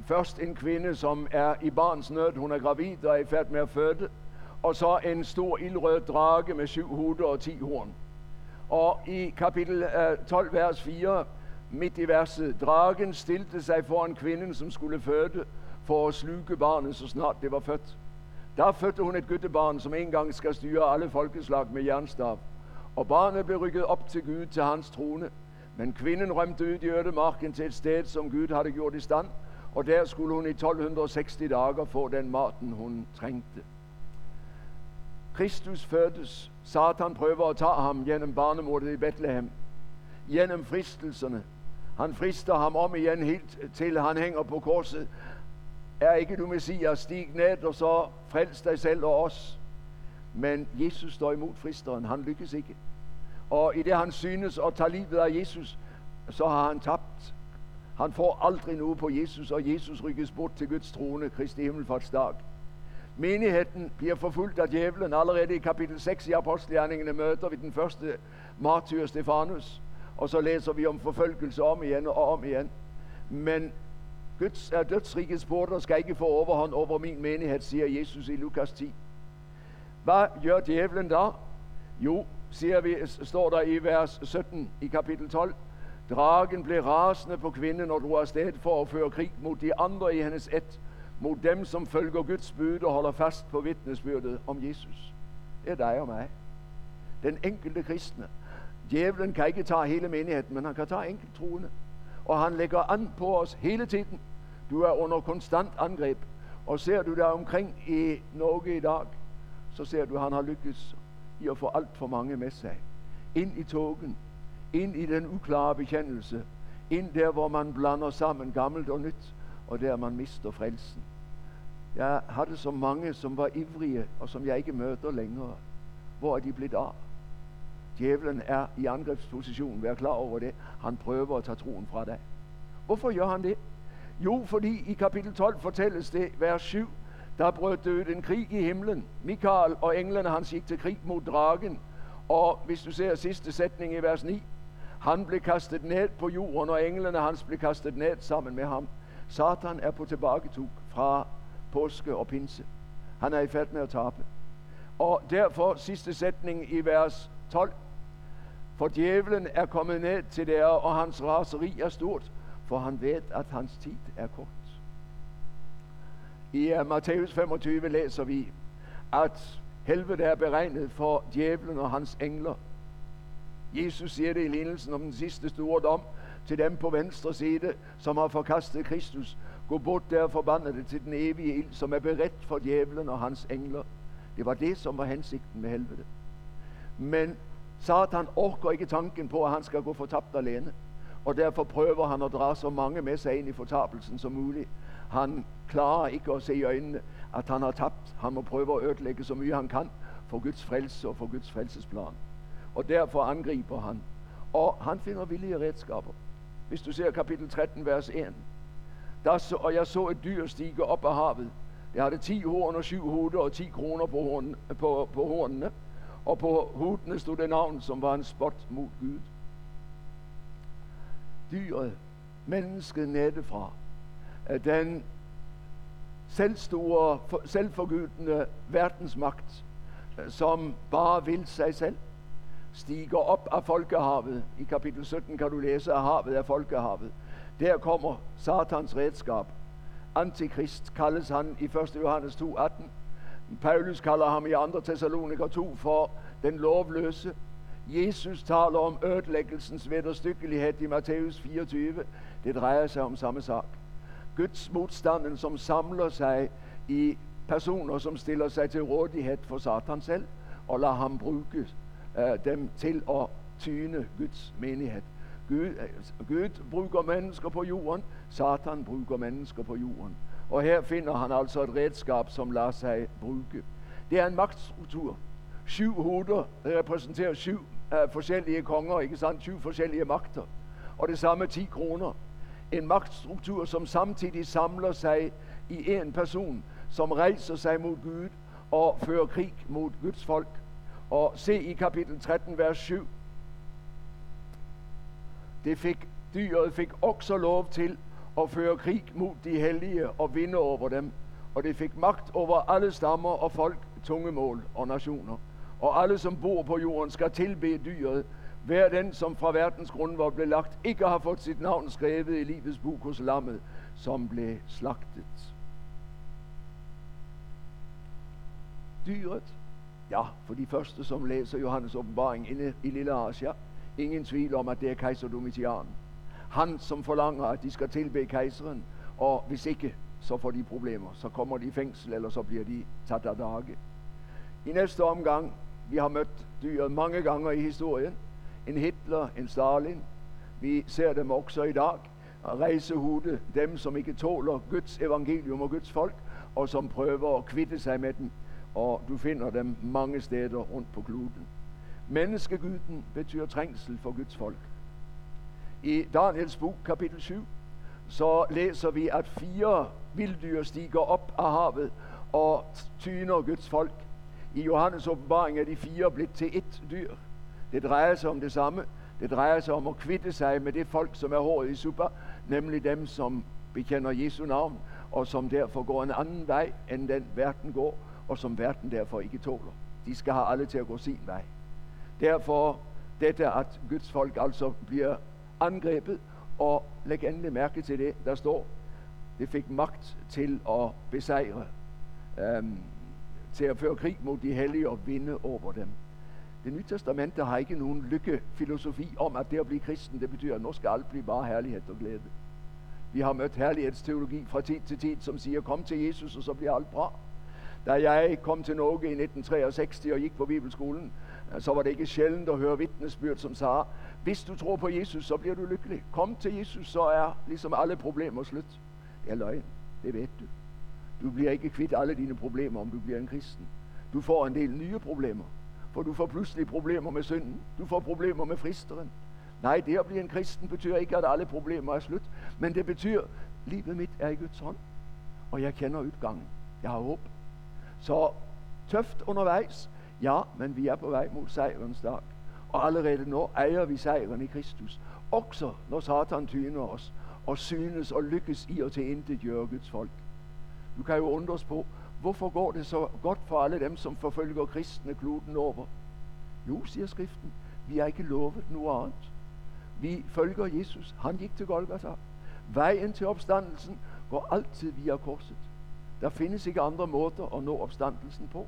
Først en kvinde, som er i barns nød. Hun er gravid og er i færd med at føde. Og så en stor ildrød drage med syv huder og ti horn. Og i kapitel øh, 12, vers 4, midt i verset, dragen stilte sig foran kvinden, som skulle føde, for at sluge barnet, så snart det var født. Der fødte hun et guttebarn, som engang skal styre alle folkeslag med jernstav. Og barnet blev rykket op til Gud, til hans trone. Men kvinden rømte ud i ødemarken til et sted, som Gud havde gjort i stand, og der skulle hun i 1260 dager få den maten, hun trængte. Kristus fødes. Satan prøver at tage ham gennem barnemordet i Bethlehem. Gennem fristelserne. Han frister ham om igen helt til han hænger på korset. Er ikke du Messias, stig ned og så frels dig selv og os. Men Jesus står imod fristeren. Han lykkes ikke. Og i det han synes at tage livet af Jesus, så har han tabt. Han får aldrig noget på Jesus, og Jesus rykkes bort til Guds trone, Kristi himmelfartsdag. Menigheden bliver forfulgt af djævlen. Allerede i kapitel 6 i Apostelgjerningene møder vi den første martyr Stefanus. Og så læser vi om forfølgelse om igen og om igen. Men Guds er dødsrigets porter skal ikke få overhånd over min menighed, siger Jesus i Lukas 10. Hvad gør djævlen da? Jo, siger vi, står der i vers 17 i kapitel 12. Dragen blev rasende på kvinden og drog afsted for at føre krig mod de andre i hendes et, mod dem, som følger Guds bud og holder fast på vidnesbyrdet om Jesus. Det er dig og mig. Den enkelte kristne. Djævlen kan ikke tage hele menigheden, men han kan tage enkelt troende. Og han lægger an på os hele tiden. Du er under konstant angreb. Og ser du der omkring i Norge i dag, så ser du, at han har lykkes i at få alt for mange med sig. Ind i togen, ind i den uklare bekendelse, ind der, hvor man blander sammen gammelt og nyt, og der man mister frelsen. Jeg hadde så mange, som var ivrige, og som jeg ikke møter lenger. Hvor er de blitt av? Djevelen er i angrepsposisjon. vær klar over det. Han prøver å ta troen fra dig. Hvorfor gjør han det? Jo, fordi i kapitel 12 fortelles det, vers 7, der det ut en krig i himlen. Mikael og englene hans gikk til krig mot dragen. Og hvis du ser siste setning i vers 9, han blev kastet ned på jorden, og englene hans blev kastet ned sammen med ham. Satan er på tilbaketok fra påske og pinse. Han er i færd med at tabe. Og derfor sidste sætning i vers 12. For djævlen er kommet ned til der, og hans raseri er stort, for han ved, at hans tid er kort. I uh, Matthæus 25 læser vi, at helvede er beregnet for djævlen og hans engler. Jesus siger det i lignelsen om den sidste store dom til dem på venstre side, som har forkastet Kristus. Gå bort der forbandede til den evige ild, som er beredt for djævlen og hans engler. Det var det, som var hensigten med helvede. Men Satan orker ikke tanken på, at han skal gå fortabt alene. Og derfor prøver han at dra så mange med sig ind i fortabelsen som muligt. Han klarer ikke at se i øjnene, at han har tabt. Han må prøve at ødelægge så mye han kan for Guds frelse og for Guds frelsesplan. Og derfor angriber han. Og han finder villige redskaber. Hvis du ser kapitel 13, vers 1. Der så, og jeg så et dyr stige op af havet. Det havde 10 horn og 7 hoveder og 10 kroner på, horn, på, på hornene. Og på hudene stod det navn, som var en spot mod Gud. Dyret, mennesket nettefra, den selvstore, selvforgyldende verdensmagt, som bare vil sig selv, stiger op af folkehavet. I kapitel 17 kan du læse, at havet er folkehavet. Der kommer Satans redskab. Antikrist kaldes han i 1. Johannes 2, 18. Paulus kalder ham i 2. Thessaloniker 2 for den lovløse. Jesus taler om ødelæggelsens vederstykkelighed i Matthæus 24. Det drejer sig om samme sak. Guds modstanden, som samler sig i personer, som stiller sig til rådighed for Satan selv, og lader ham bruge øh, dem til at tyne Guds menighed. Gud, øh, Gud bruger mennesker på jorden, Satan bruger mennesker på jorden. Og her finder han altså et redskab, som lader sig bruge. Det er en magtstruktur. Syv hoveder repræsenterer syv uh, forskellige konger, ikke sandt? Syv forskellige magter. Og det samme 10 kroner. En magtstruktur, som samtidig samler sig i en person, som rejser sig mod Gud og fører krig mod Guds folk. Og se i kapitel 13, vers 7. Det fik, dyret fik også lov til at føre krig mod de hellige og vinde over dem. Og det fik magt over alle stammer og folk, tungemål og nationer. Og alle, som bor på jorden, skal tilbe dyret. Hver den, som fra verdens grund var blevet lagt, ikke har fået sit navn skrevet i livets bog hos lammet, som blev slagtet. Dyret, ja, for de første, som læser Johannes åbenbaring inde i Lille Asia, ingen tvivl om, at det er kejser Domitian. Han, som forlanger, at de skal tilbe kejseren, og hvis ikke, så får de problemer. Så kommer de i fængsel, eller så bliver de taget af dage. I næste omgang, vi har mødt dyret mange gange i historien. En Hitler, en Stalin. Vi ser dem også i dag. Rejsehude, dem som ikke tåler Guds evangelium og Guds folk, og som prøver at kvitte sig med dem. Og du finder dem mange steder rundt på kloden. Menneskegyden betyder trængsel for Guds folk. I Daniels bog, kapitel 7, så læser vi, at fire vilddyr stiger op af havet og tyner Guds folk. I Johannes åbenbaring er de fire blevet til ett dyr. Det drejer sig om det samme. Det drejer sig om at kvitte sig med det folk, som er håret i super, nemlig dem, som bekender Jesu navn, og som derfor går en anden vej, end den verden går, og som verden derfor ikke tåler. De skal have alle til at gå sin vej. Derfor dette, at Guds folk altså bliver angrebet, og læg endelig mærke til det, der står, det fik magt til at besejre, øhm, til at føre krig mod de hellige og vinde over dem. Det nye testamente har ikke nogen lykkefilosofi om, at det at blive kristen, det betyder, at nu skal alt blive bare herlighed og glæde. Vi har mødt herlighedsteologi fra tid til tid, som siger, kom til Jesus, og så bliver alt bra. Da jeg kom til Norge i 1963 og gik på Bibelskolen, så var det ikke sjældent at høre vidnesbyrd, som sagde, hvis du tror på Jesus, så bliver du lykkelig. Kom til Jesus, så er ligesom alle problemer slut. Det er løgn, det ved du. Du bliver ikke kvitt alle dine problemer, om du bliver en kristen. Du får en del nye problemer, for du får pludselig problemer med synden. Du får problemer med fristeren. Nej, det at blive en kristen betyder ikke, at alle problemer er slut, men det betyder, livet mit er i Guds hånd, og jeg kender udgangen. Jeg har håb. Så tøft undervejs, ja, men vi er på vej mod sejrens dag. Og allerede nu ejer vi sejren i Kristus. Også når Satan tyner os og synes og lykkes i at til intet gøre Guds folk. Du kan jo undres på, hvorfor går det så godt for alle dem, som forfølger kristne kloden over? Jo, siger skriften, vi har ikke lovet noget andet. Vi følger Jesus. Han gik til Golgata. Vejen til opstandelsen går altid via korset. Der findes ikke andre måder at nå opstandelsen på.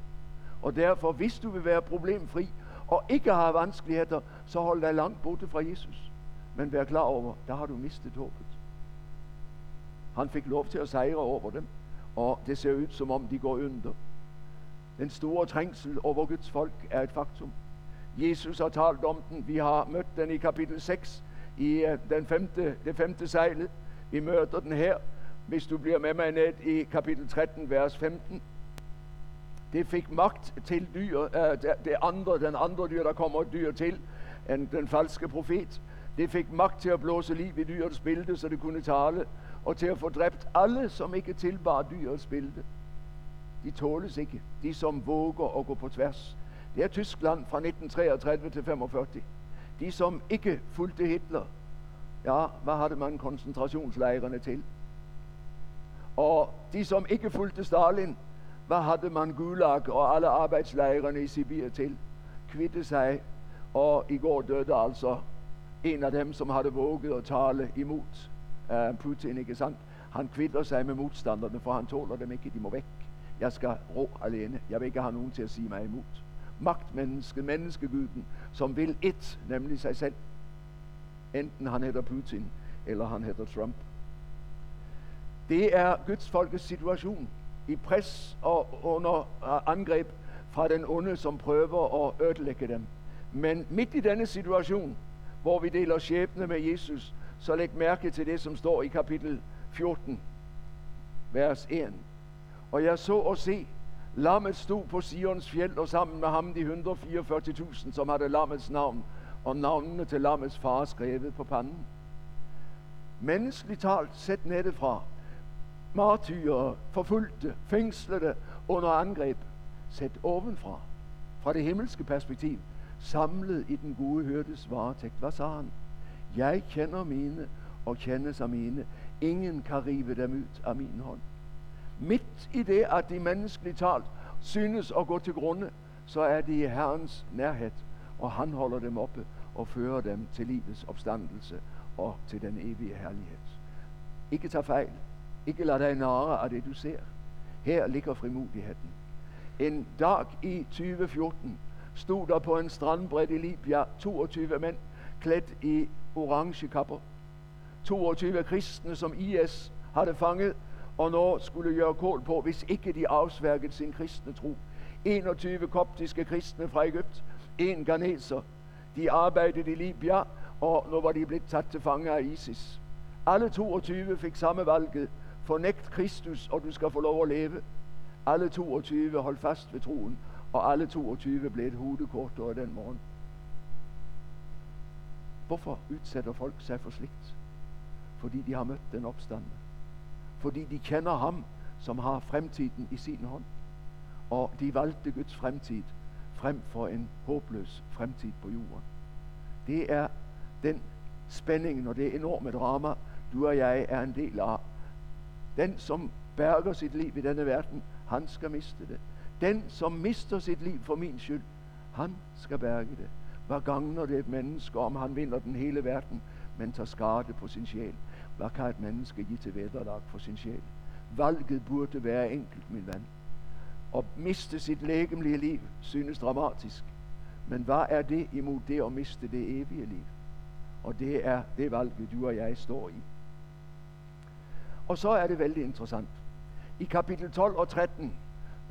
Og derfor, hvis du vil være problemfri og ikke har vanskeligheder, så hold dig langt borte fra Jesus. Men vær klar over, der har du mistet håbet. Han fik lov til at sejre over dem, og det ser ud som om de går under. Den store trængsel over Guds folk er et faktum. Jesus har talt om den. Vi har mødt den i kapitel 6 i øh, den femte, det femte sejlet. Vi møter den her, hvis du bliver med mig ned i kapitel 13, vers 15. Eh, det fik magt til dyr, øh, det andre, den andre dyr, der kommer dyr til, end den falske profet. Det fik magt til at blåse liv i dyrets billede, så det kunne tale, og til at få dræbt alle, som ikke tilbar dyrets billede. De tåles ikke, de som våger at gå på tværs. Det er Tyskland fra 1933 til 45. De som ikke fulgte Hitler, ja, hvad havde man koncentrationslejrene til? Og de som ikke fulgte Stalin, hvad havde man Gulag og alle arbejdslejrene i Sibir til? Kvitte sig Og i går døde altså en af dem, som havde våget at tale imod uh, Putin, ikke sandt? Han kvitter sig med modstanderne, for han tåler dem ikke, de må væk. Jeg skal rå alene. Jeg vil ikke have nogen til at sige mig imod. Magtmenneske, menneskeguden, som vil et, nemlig sig selv. Enten han hedder Putin, eller han hedder Trump. Det er Guds folkets situation i pres og under øh, angreb fra den onde, som prøver at ødelægge dem. Men midt i denne situation, hvor vi deler skæbne med Jesus, så læg mærke til det, som står i kapitel 14, vers 1. Og jeg så og se, lammet stod på Sions fjeld, og sammen med ham de 144.000, som havde lammets navn, og navnene til lammets far skrevet på panden. Menneskeligt talt sæt nettet fra, martyrer, forfulgte, fængslede under angreb, set ovenfra, fra det himmelske perspektiv, samlet i den gode hørtes varetægt. Hvad sagde han? Jeg kender mine og kendes af mine. Ingen kan rive dem ud af min hånd. Midt i det, at de menneskeligt talt synes at gå til grunde, så er de i Herrens nærhed, og han holder dem oppe og fører dem til livets opstandelse og til den evige herlighed. Ikke tag fejl. Ikke lad dig narre af det, du ser. Her ligger frimodigheden. En dag i 2014 stod der på en strandbred i Libya 22 mænd klædt i orange kapper. 22 kristne, som IS havde fanget, og nå skulle gøre kål på, hvis ikke de afsværgede sin kristne tro. 21 koptiske kristne fra Egypt, en ganeser. De arbejdede i Libya, og nu var de blevet taget til fange af ISIS. Alle 22 fik samme valget. Fornægt Kristus, og du skal få lov at leve. Alle 22 holdt fast ved troen, og alle 22 blev et hudekortere den morgen. Hvorfor udsætter folk sig for slikt? Fordi de har mødt den opstande. Fordi de kender ham, som har fremtiden i sin hånd. Og de valgte Guds fremtid frem for en håbløs fremtid på jorden. Det er den spændingen og det enorme drama, du og jeg er en del af. Den, som berger sit liv i denne verden, han skal miste det. Den, som mister sit liv for min skyld, han skal berge det. Hvad gagner det et menneske, om han vinder den hele verden, men tager skade på sin sjæl? Hvad kan et menneske give til vederlag for sin sjæl? Valget burde være enkelt, min ven. At miste sit lægemlige liv synes dramatisk. Men hvad er det imod det at miste det evige liv? Og det er det valget, du og jeg står i. Og så er det vældig interessant. I kapitel 12 og 13,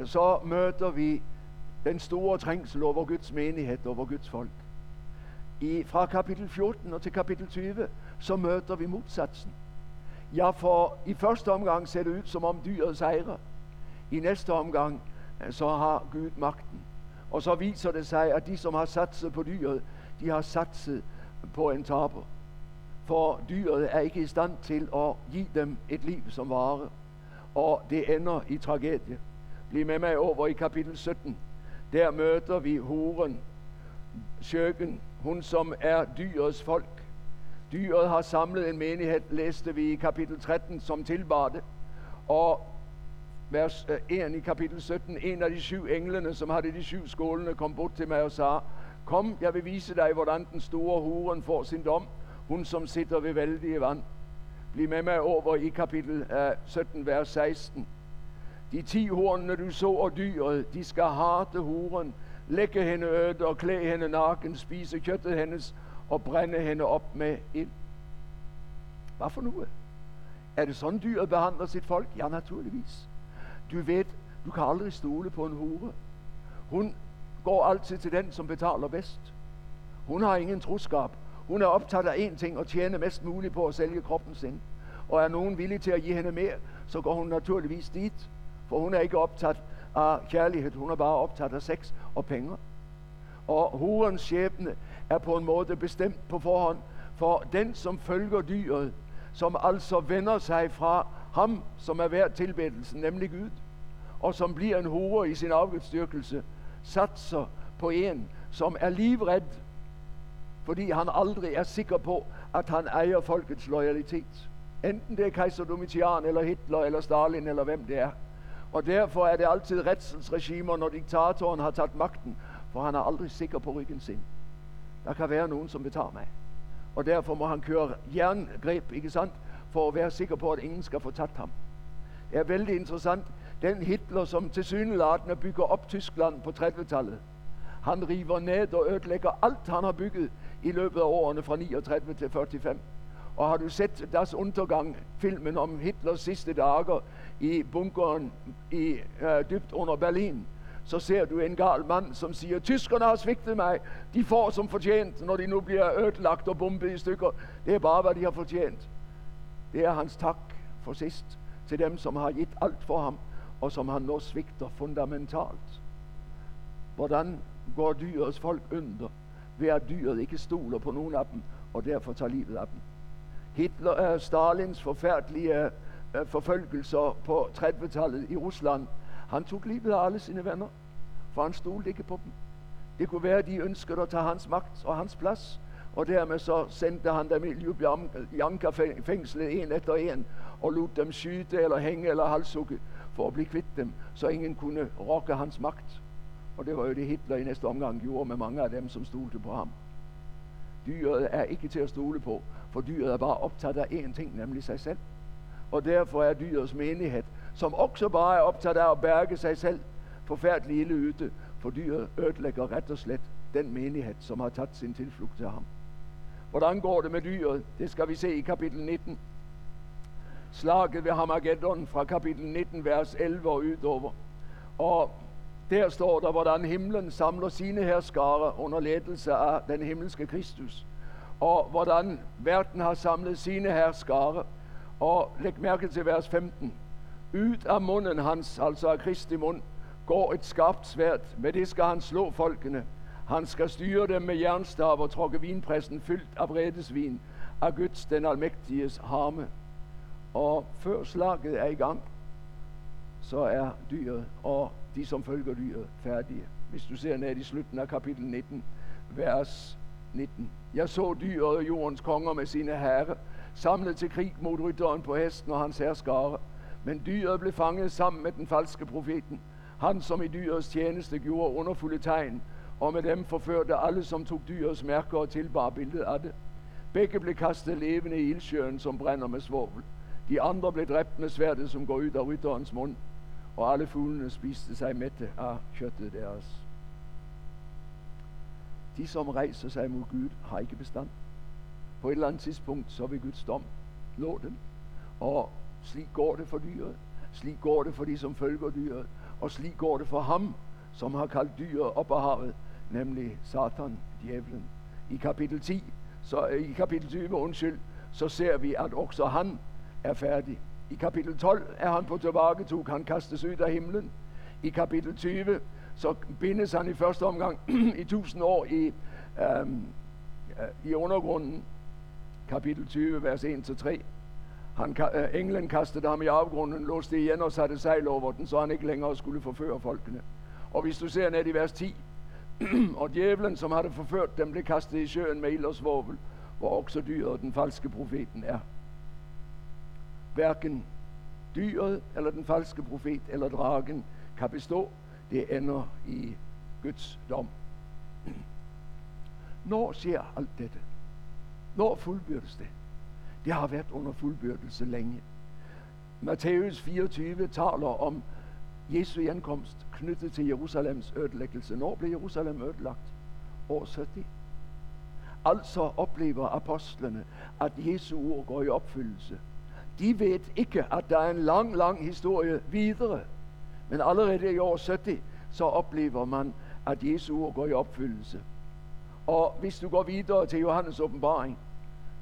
så møder vi den store trængsel over Guds menighed, over Guds folk. I, fra kapitel 14 og til kapitel 20, så møder vi motsatsen. Ja, for i første omgang ser det ud, som om dyret sejrer. I næste omgang, eh, så har Gud magten. Og så viser det sig, at de, som har satset på dyret, de har satset på en taber. For dyret er ikke i stand til at give dem et liv som vare. Og det ender i tragedie. Bliv med mig over i kapitel 17. Der møder vi horen, sjøken, hun som er dyrets folk. Dyret har samlet en menighed, læste vi i kapitel 13, som tilbar det. Og vers øh, 1 i kapitel 17, en af de syv englene, som havde de syv skålene, kom bort til mig og sagde, Kom, jeg vil vise dig, hvordan den store huren får sin dom, hun som sitter ved vældige vand. Bliv med mig over i kapitel 17, øh, vers 16. De ti hornene, du så og dyret, de skal harte huren, lægge hende øde og klæde hende naken, spise køttet hendes og brænde hende op med ild. Hvad for noget? Er det sådan dyret behandler sit folk? Ja, naturligvis. Du ved, du kan aldrig stole på en hure. Hun går altid til den, som betaler bedst. Hun har ingen troskab. Hun er optaget af én ting og tjene mest muligt på at sælge kroppen sin. Og er nogen villig til at give hende mere, så går hun naturligvis dit. For hun er ikke optaget af kærlighed. Hun er bare optaget af sex og penge. Og hurens skæbne er på en måde bestemt på forhånd. For den, som følger dyret, som altså vender sig fra ham, som er værd tilbedelsen, nemlig Gud, og som bliver en hure i sin afgudstyrkelse, satser på en, som er livred, fordi han aldrig er sikker på, at han ejer folkets loyalitet. Enten det er kejser Domitian, eller Hitler, eller Stalin, eller hvem det er. Og derfor er det altid retselsregimer, når diktatoren har taget magten, for han er aldrig sikker på ryggen sin. Der kan være nogen, som betager mig. Og derfor må han køre jerngreb, ikke sandt? For at være sikker på, at ingen skal få taget ham. Det er vældig interessant. Den Hitler, som til syneladende bygger op Tyskland på 30-tallet, han river ned og ødelægger alt, han har bygget i løbet af årene fra 39 til 45. Og har du set Das Untergang, filmen om Hitlers sidste dager i bunkeren i, øh, dybt under Berlin, så ser du en gal mand, som siger, tyskerne har svigtet mig. De får som fortjent, når de nu bliver ødelagt og bombet i stykker. Det er bare, hvad de har fortjent. Det er hans tak for sidst til dem, som har givet alt for ham, og som han nu svigter fundamentalt. Hvordan går dyrets folk under, ved at dyret ikke stoler på nogen af dem, og derfor tager livet af dem. Hitler, er Stalins forfærdelige uh, forfølgelser på 30-tallet i Rusland, han tog livet af alle sine venner, for han stolede ikke på dem. Det kunne være, at de ønskede at tage hans magt og hans plads, og dermed så sendte han dem i Ljubljanka-fængslet en efter en, og lod dem skyde eller hænge eller halshugge for at blive kvitt dem, så ingen kunne rokke hans magt. Og det var jo det Hitler i næste omgang gjorde med mange af dem, som stolte på ham. Dyret er ikke til at stole på, for dyret er bare optaget af én ting, nemlig sig selv. Og derfor er dyrets menighed, som også bare er optaget af at bærke sig selv, forfærdelig ille ytte, for dyret ødelægger ret og slet den menighed, som har taget sin tilflugt til ham. Hvordan går det med dyret? Det skal vi se i kapitel 19. Slaget ved Hamageddon fra kapitel 19, vers 11 og udover. Og der står der, hvordan himlen samler sine herskare under ledelse af den himmelske Kristus. Og hvordan verden har samlet sine herskare. Og læg mærke til vers 15. Ud af munden hans, altså af Kristi mund, går et skarpt svært. Med det skal han slå folkene. Han skal styre dem med jernstav og tråkke vinpressen fyldt af vredesvin af Guds den almægtiges harme. Og før slaget er i gang, så er dyret og de, som følger dyret, færdige. Hvis du ser ned i slutten af kapitel 19, vers 19. Jeg så dyret og jordens konger med sine herrer, samlet til krig mod rytteren på hesten og hans herskare. Men dyret blev fanget sammen med den falske profeten, han som i dyrets tjeneste gjorde underfulde tegn, og med dem forførte alle, som tog dyrets mærker og tilbar billedet af det. Begge blev kastet levende i ildsjøen, som brænder med svovl. De andre blev dræbt med sværdet, som går ud af rytterens mund og alle fuglene spiste sig mætte af kjøttet deres. De, som rejser sig mod Gud, har ikke bestand. På et eller andet tidspunkt, så vil Guds dom nå dem. Og slik går det for dyret. Slik går det for de, som følger dyret. Og slik går det for ham, som har kaldt dyret op af havet, nemlig Satan, djævlen. I kapitel 10, så, i kapitel 20, undskyld, så ser vi, at også han er færdig. I kapitel 12 er han på tilbagetog, han kastes ud af himlen. I kapitel 20, så bindes han i første omgang i tusind år i, øhm, øh, i undergrunden. Kapitel 20, vers 1-3. Han, øh, englen kastede ham i afgrunden, låste igen og satte sejl over den, så han ikke længere skulle forføre folkene. Og hvis du ser ned i vers 10, og djævlen, som havde forført dem, blev kastet i søen med ild og svovel, hvor også dyret den falske profeten er hverken dyret eller den falske profet eller dragen kan bestå. Det ender i Guds dom. Når sker alt dette? Når fuldbyrdes det? Det har været under fuldbyrdelse længe. Matthæus 24 taler om Jesu ankomst knyttet til Jerusalems ødelæggelse. Når blev Jerusalem ødelagt? År 70. Altså oplever apostlene, at Jesu ord går i opfyldelse de ved ikke, at der er en lang, lang historie videre. Men allerede i år 70, så oplever man, at Jesu ord går i opfyldelse. Og hvis du går videre til Johannes åbenbaring,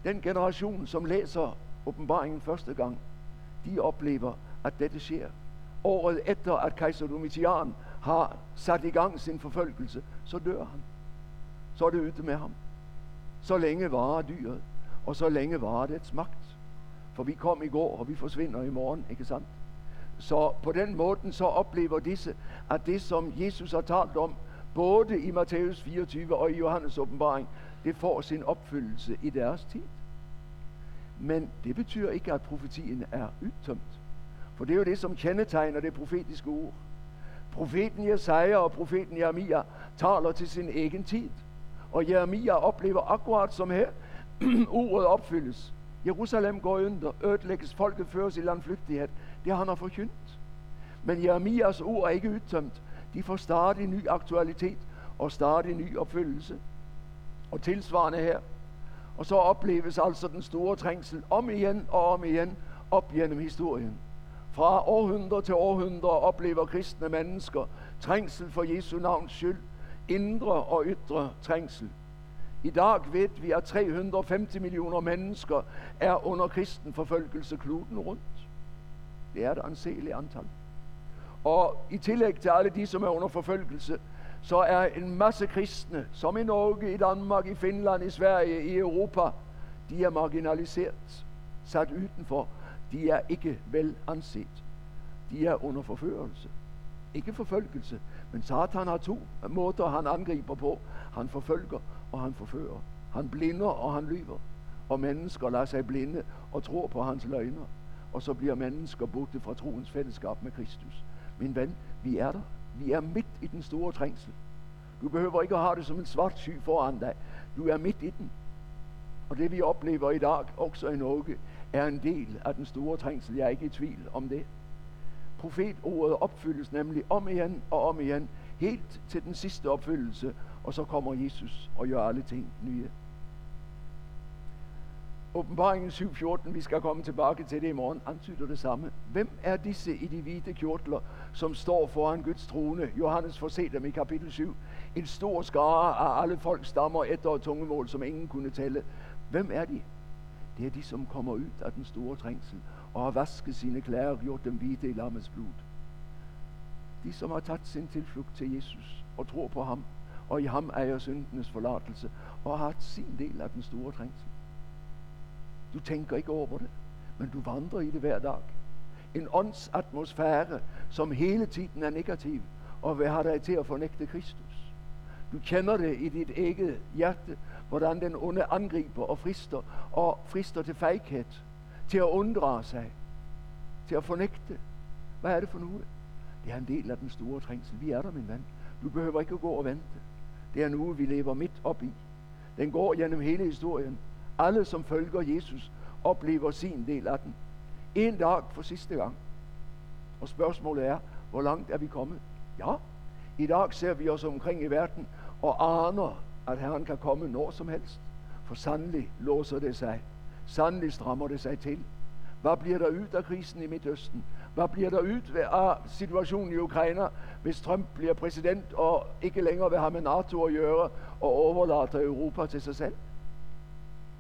den generation, som læser åbenbaringen første gang, de oplever, at dette sker. Året efter, at kejser Domitian har sat i gang sin forfølgelse, så dør han. Så er det ude med ham. Så længe varer dyret, og så længe varer dets magt. For vi kom i går, og vi forsvinder i morgen, ikke sandt? Så på den måde så oplever disse, at det som Jesus har talt om, både i Matthæus 24 og i Johannes åbenbaring, det får sin opfyldelse i deres tid. Men det betyder ikke, at profetien er udtømt. For det er jo det, som kendetegner det profetiske ord. Profeten Jesaja og profeten Jeremia taler til sin egen tid. Og Jeremia oplever akkurat som her, ordet opfyldes. Jerusalem går under, ødelægges, folket føres i landflygtighed. Det har han forkyndt. Men Jeremias ord er ikke udtømt. De får stadig ny aktualitet og stadig ny opfyldelse. Og tilsvarende her. Og så opleves altså den store trængsel om igen og om igen op gennem historien. Fra århundrede til århundrede oplever kristne mennesker trængsel for Jesu navns skyld, indre og ytre trængsel. I dag ved vi, at 350 millioner mennesker er under kristen forfølgelse kloden rundt. Det er et anseeligt antal. Og i tillæg til alle de, som er under forfølgelse, så er en masse kristne, som i Norge, i Danmark, i Finland, i Sverige, i Europa, de er marginaliseret, sat udenfor. De er ikke vel anset. De er under forførelse. Ikke forfølgelse, men Satan har to måder, han angriber på. Han forfølger, og han forfører. Han blinder, og han lyver. Og mennesker lader sig blinde og tror på hans løgner. Og så bliver mennesker borte fra troens fællesskab med Kristus. Min ven, vi er der. Vi er midt i den store trængsel. Du behøver ikke at have det som en svart sky foran dig. Du er midt i den. Og det vi oplever i dag, også i Norge, er en del af den store trængsel. Jeg er ikke i tvivl om det. Profetordet opfyldes nemlig om igen og om igen, helt til den sidste opfyldelse, og så kommer Jesus og gør alle ting nye. Åbenbaringen 7.14, vi skal komme tilbage til det i morgen, antyder det samme. Hvem er disse i de hvide kjortler, som står foran Guds trone? Johannes får se dem i kapitel 7. En stor skare af alle folk stammer etter og tungemål, som ingen kunne tælle. Hvem er de? Det er de, som kommer ud af den store trængsel og har vasket sine klæder og gjort dem hvide i lammets blod. De, som har taget sin tilflugt til Jesus og tror på ham, og i ham ejer syndenes forlatelse, og har haft sin del af den store trængsel. Du tænker ikke over det, men du vandrer i det hver dag. En åndsatmosfære, som hele tiden er negativ, og hvad har dig til at fornægte Kristus. Du kender det i dit eget hjerte, hvordan den onde angriber og frister, og frister til fejkhed, til at undre sig, til at fornægte. Hvad er det for noget? Det er en del af den store trængsel. Vi er der, min ven. Du behøver ikke at gå og vente. Det er nu, vi lever midt op i. Den går gennem hele historien. Alle, som følger Jesus, oplever sin del af den. En dag for sidste gang. Og spørgsmålet er, hvor langt er vi kommet? Ja, i dag ser vi os omkring i verden og aner, at Herren kan komme når som helst. For sandelig låser det sig. Sandelig strammer det sig til. Hvad bliver der ud af krisen i Midtøsten? Hvad bliver der ud af ah, situationen i Ukraine, hvis Trump bliver præsident og ikke længere vil have med NATO at gøre og overlader Europa til sig selv?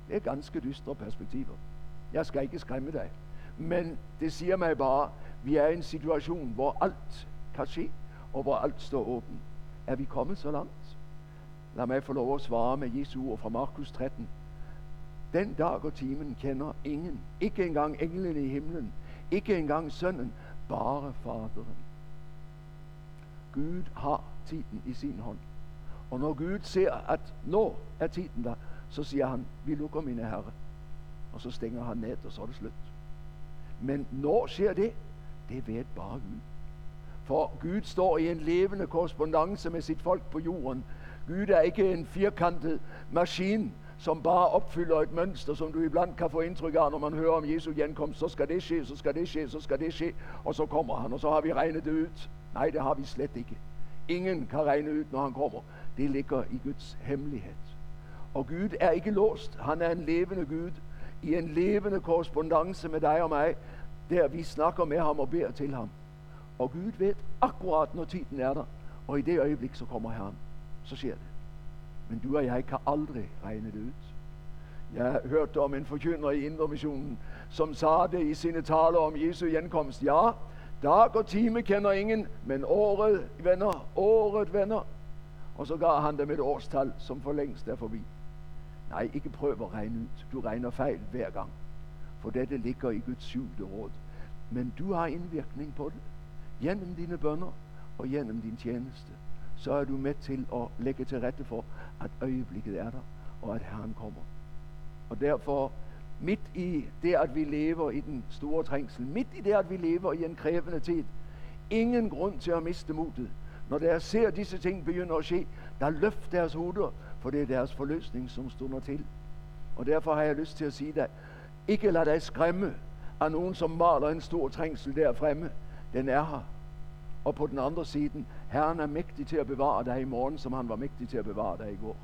Det er ganske dystre perspektiver. Jeg skal ikke skræmme dig. Men det siger mig bare, vi er i en situation, hvor alt kan ske, og hvor alt står åbent. Er vi kommet så langt? Lad mig få lov at svare med Jesu ord fra Markus 13. Den dag og timen kender ingen, ikke engang englene i himlen, ikke engang sønnen, bare faderen. Gud har tiden i sin hånd. Og når Gud ser, at nå er tiden der, så siger han, vi lukker mine herre. Og så stænger han ned, og så er det slut. Men når sker det? Det ved bare Gud. For Gud står i en levende korrespondence med sit folk på jorden. Gud er ikke en firkantet maskine, som bare opfylder et mønster, som du iblandt kan få indtryk af, når man hører om Jesu genkomst. Så skal det ske, så skal det ske, så skal det ske, og så kommer han, og så har vi regnet det ud. Nej, det har vi slet ikke. Ingen kan regne ud, når han kommer. Det ligger i Guds hemmelighed. Og Gud er ikke låst. Han er en levende Gud i en levende korrespondence med dig og mig, der vi snakker med ham og beder til ham. Og Gud ved akkurat, når tiden er der, og i det øjeblik, så kommer Herren. Så sker det. Men du og jeg kan aldrig regne det ud. Jeg hørte om en forkynder i Indre som sagde det i sine taler om Jesu genkomst. Ja, dag og time kender ingen, men året venner, året venner. Og så gav han dem et årstal, som for længst er forbi. Nej, ikke prøv at regne ud. Du regner fejl hver gang. For dette ligger i Guds syvende råd. Men du har indvirkning på det. Gennem dine bønder og gennem din tjeneste. Så er du med til at lægge til rette for, at øjeblikket er der, og at Herren kommer. Og derfor, midt i det, at vi lever i den store trængsel, midt i det, at vi lever i en krævende tid, ingen grund til at miste modet. Når deres ser disse ting begynde at ske, der løft deres hoveder, for det er deres forløsning, som stunder til. Og derfor har jeg lyst til at sige dig, ikke lad dig skræmme af nogen, som maler en stor trængsel der fremme. Den er her. Og på den andre side, Herren er mægtig til at bevare dig i morgen, som han var mægtig til at bevare dig i går.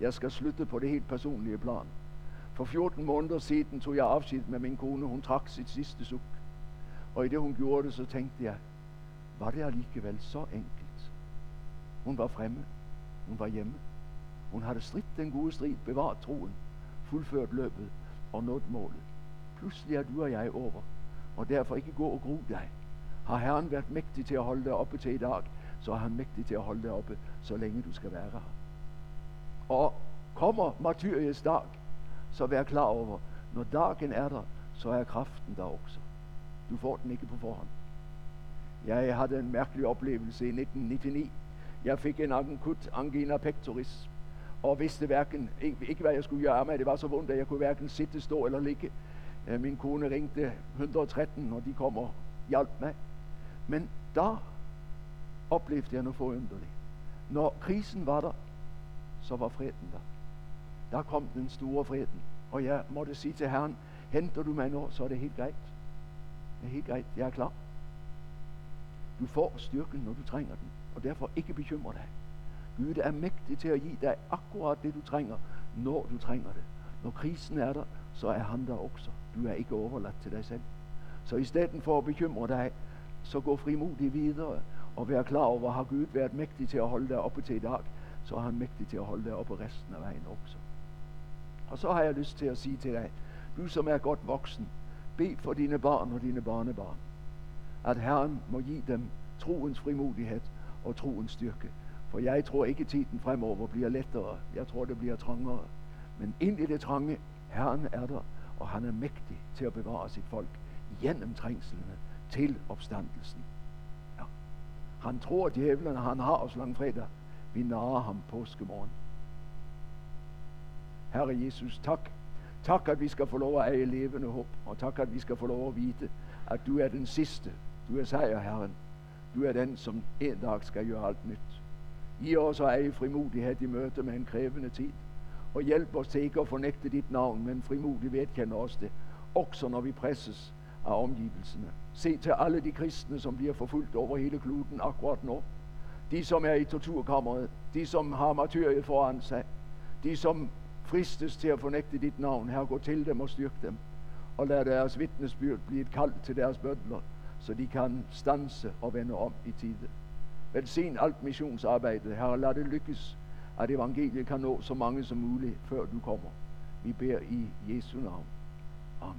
Jeg skal slutte på det helt personlige plan. For 14 måneder siden tog jeg afsked med min kone. Hun trak sit sidste suk. Og i det hun gjorde det, så tænkte jeg, var det alligevel så enkelt? Hun var fremme. Hun var hjemme. Hun havde stridt den gode strid, bevaret troen, fuldført løbet og nået målet. Pludselig er du og jeg over, og derfor ikke gå og gro dig. Har Herren været mægtig til at holde dig oppe til i dag, så er han mægtig til at holde dig oppe, så længe du skal være her. Og kommer martyriets dag, så vær klar over, når dagen er der, så er kraften der også. Du får den ikke på forhånd. Jeg havde en mærkelig oplevelse i 1999. Jeg fik en akut angina pectoris, og vidste hverken, ikke, ikke hvad jeg skulle gøre med. Det var så vondt, at jeg kunne hverken sitte, stå eller ligge. Øh, min kone ringte 113, og de kom og hjalp mig. Men der oplevede jeg noget forunderligt. Når krisen var der, så var freden der. Der kom den store freden. Og jeg måtte sige til Herren, henter du mig nu, så er det helt greit. Det er helt greit, jeg er klar. Du får styrken, når du trænger den, og derfor ikke bekymre dig. Gud er mægtig til at give dig akkurat det, du trænger, når du trænger det. Når krisen er der, så er han der også. Du er ikke overladt til dig selv. Så i stedet for at bekymre dig, så gå frimodigt videre og være klar over, har Gud været mægtig til at holde dig oppe til i dag, så er han mægtig til at holde dig oppe resten af vejen også. Og så har jeg lyst til at sige til dig, du som er godt voksen, bed for dine barn og dine barnebarn, at Herren må give dem troens frimodighed og troens styrke. For jeg tror ikke, tiden fremover bliver lettere. Jeg tror, det bliver trangere. Men ind i det trange, Herren er der, og han er mægtig til at bevare sit folk gennem trængslerne til opstandelsen. Ja. Han tror, at djævlen, han har os langfredag. Vi narer ham påskemorgen. Herre Jesus, tak. Tak, at vi skal få lov at eje levende håb, og tak, at vi skal få lov at vite, at du er den sidste. Du er sejrherren. Du er den, som en dag skal gøre alt nyt. Giv os at eje frimodighed i møte med en krævende tid, og hjælp os til ikke at fornægte dit navn, men frimodigt vedkende os det, også når vi presses af omgivelserne. Se til alle de kristne, som bliver forfulgt over hele kluden akkurat nu. De, som er i torturkammeret, de, som har martyriet foran sig, de, som fristes til at fornægte dit navn. Her gå til dem og styrk dem. Og lad deres vidnesbyrd blive et kald til deres bødler, så de kan stanse og vende om i tide. Velsign alt missionsarbejde. Herre, lad det lykkes, at evangeliet kan nå så mange som muligt, før du kommer. Vi beder i Jesu navn. Amen.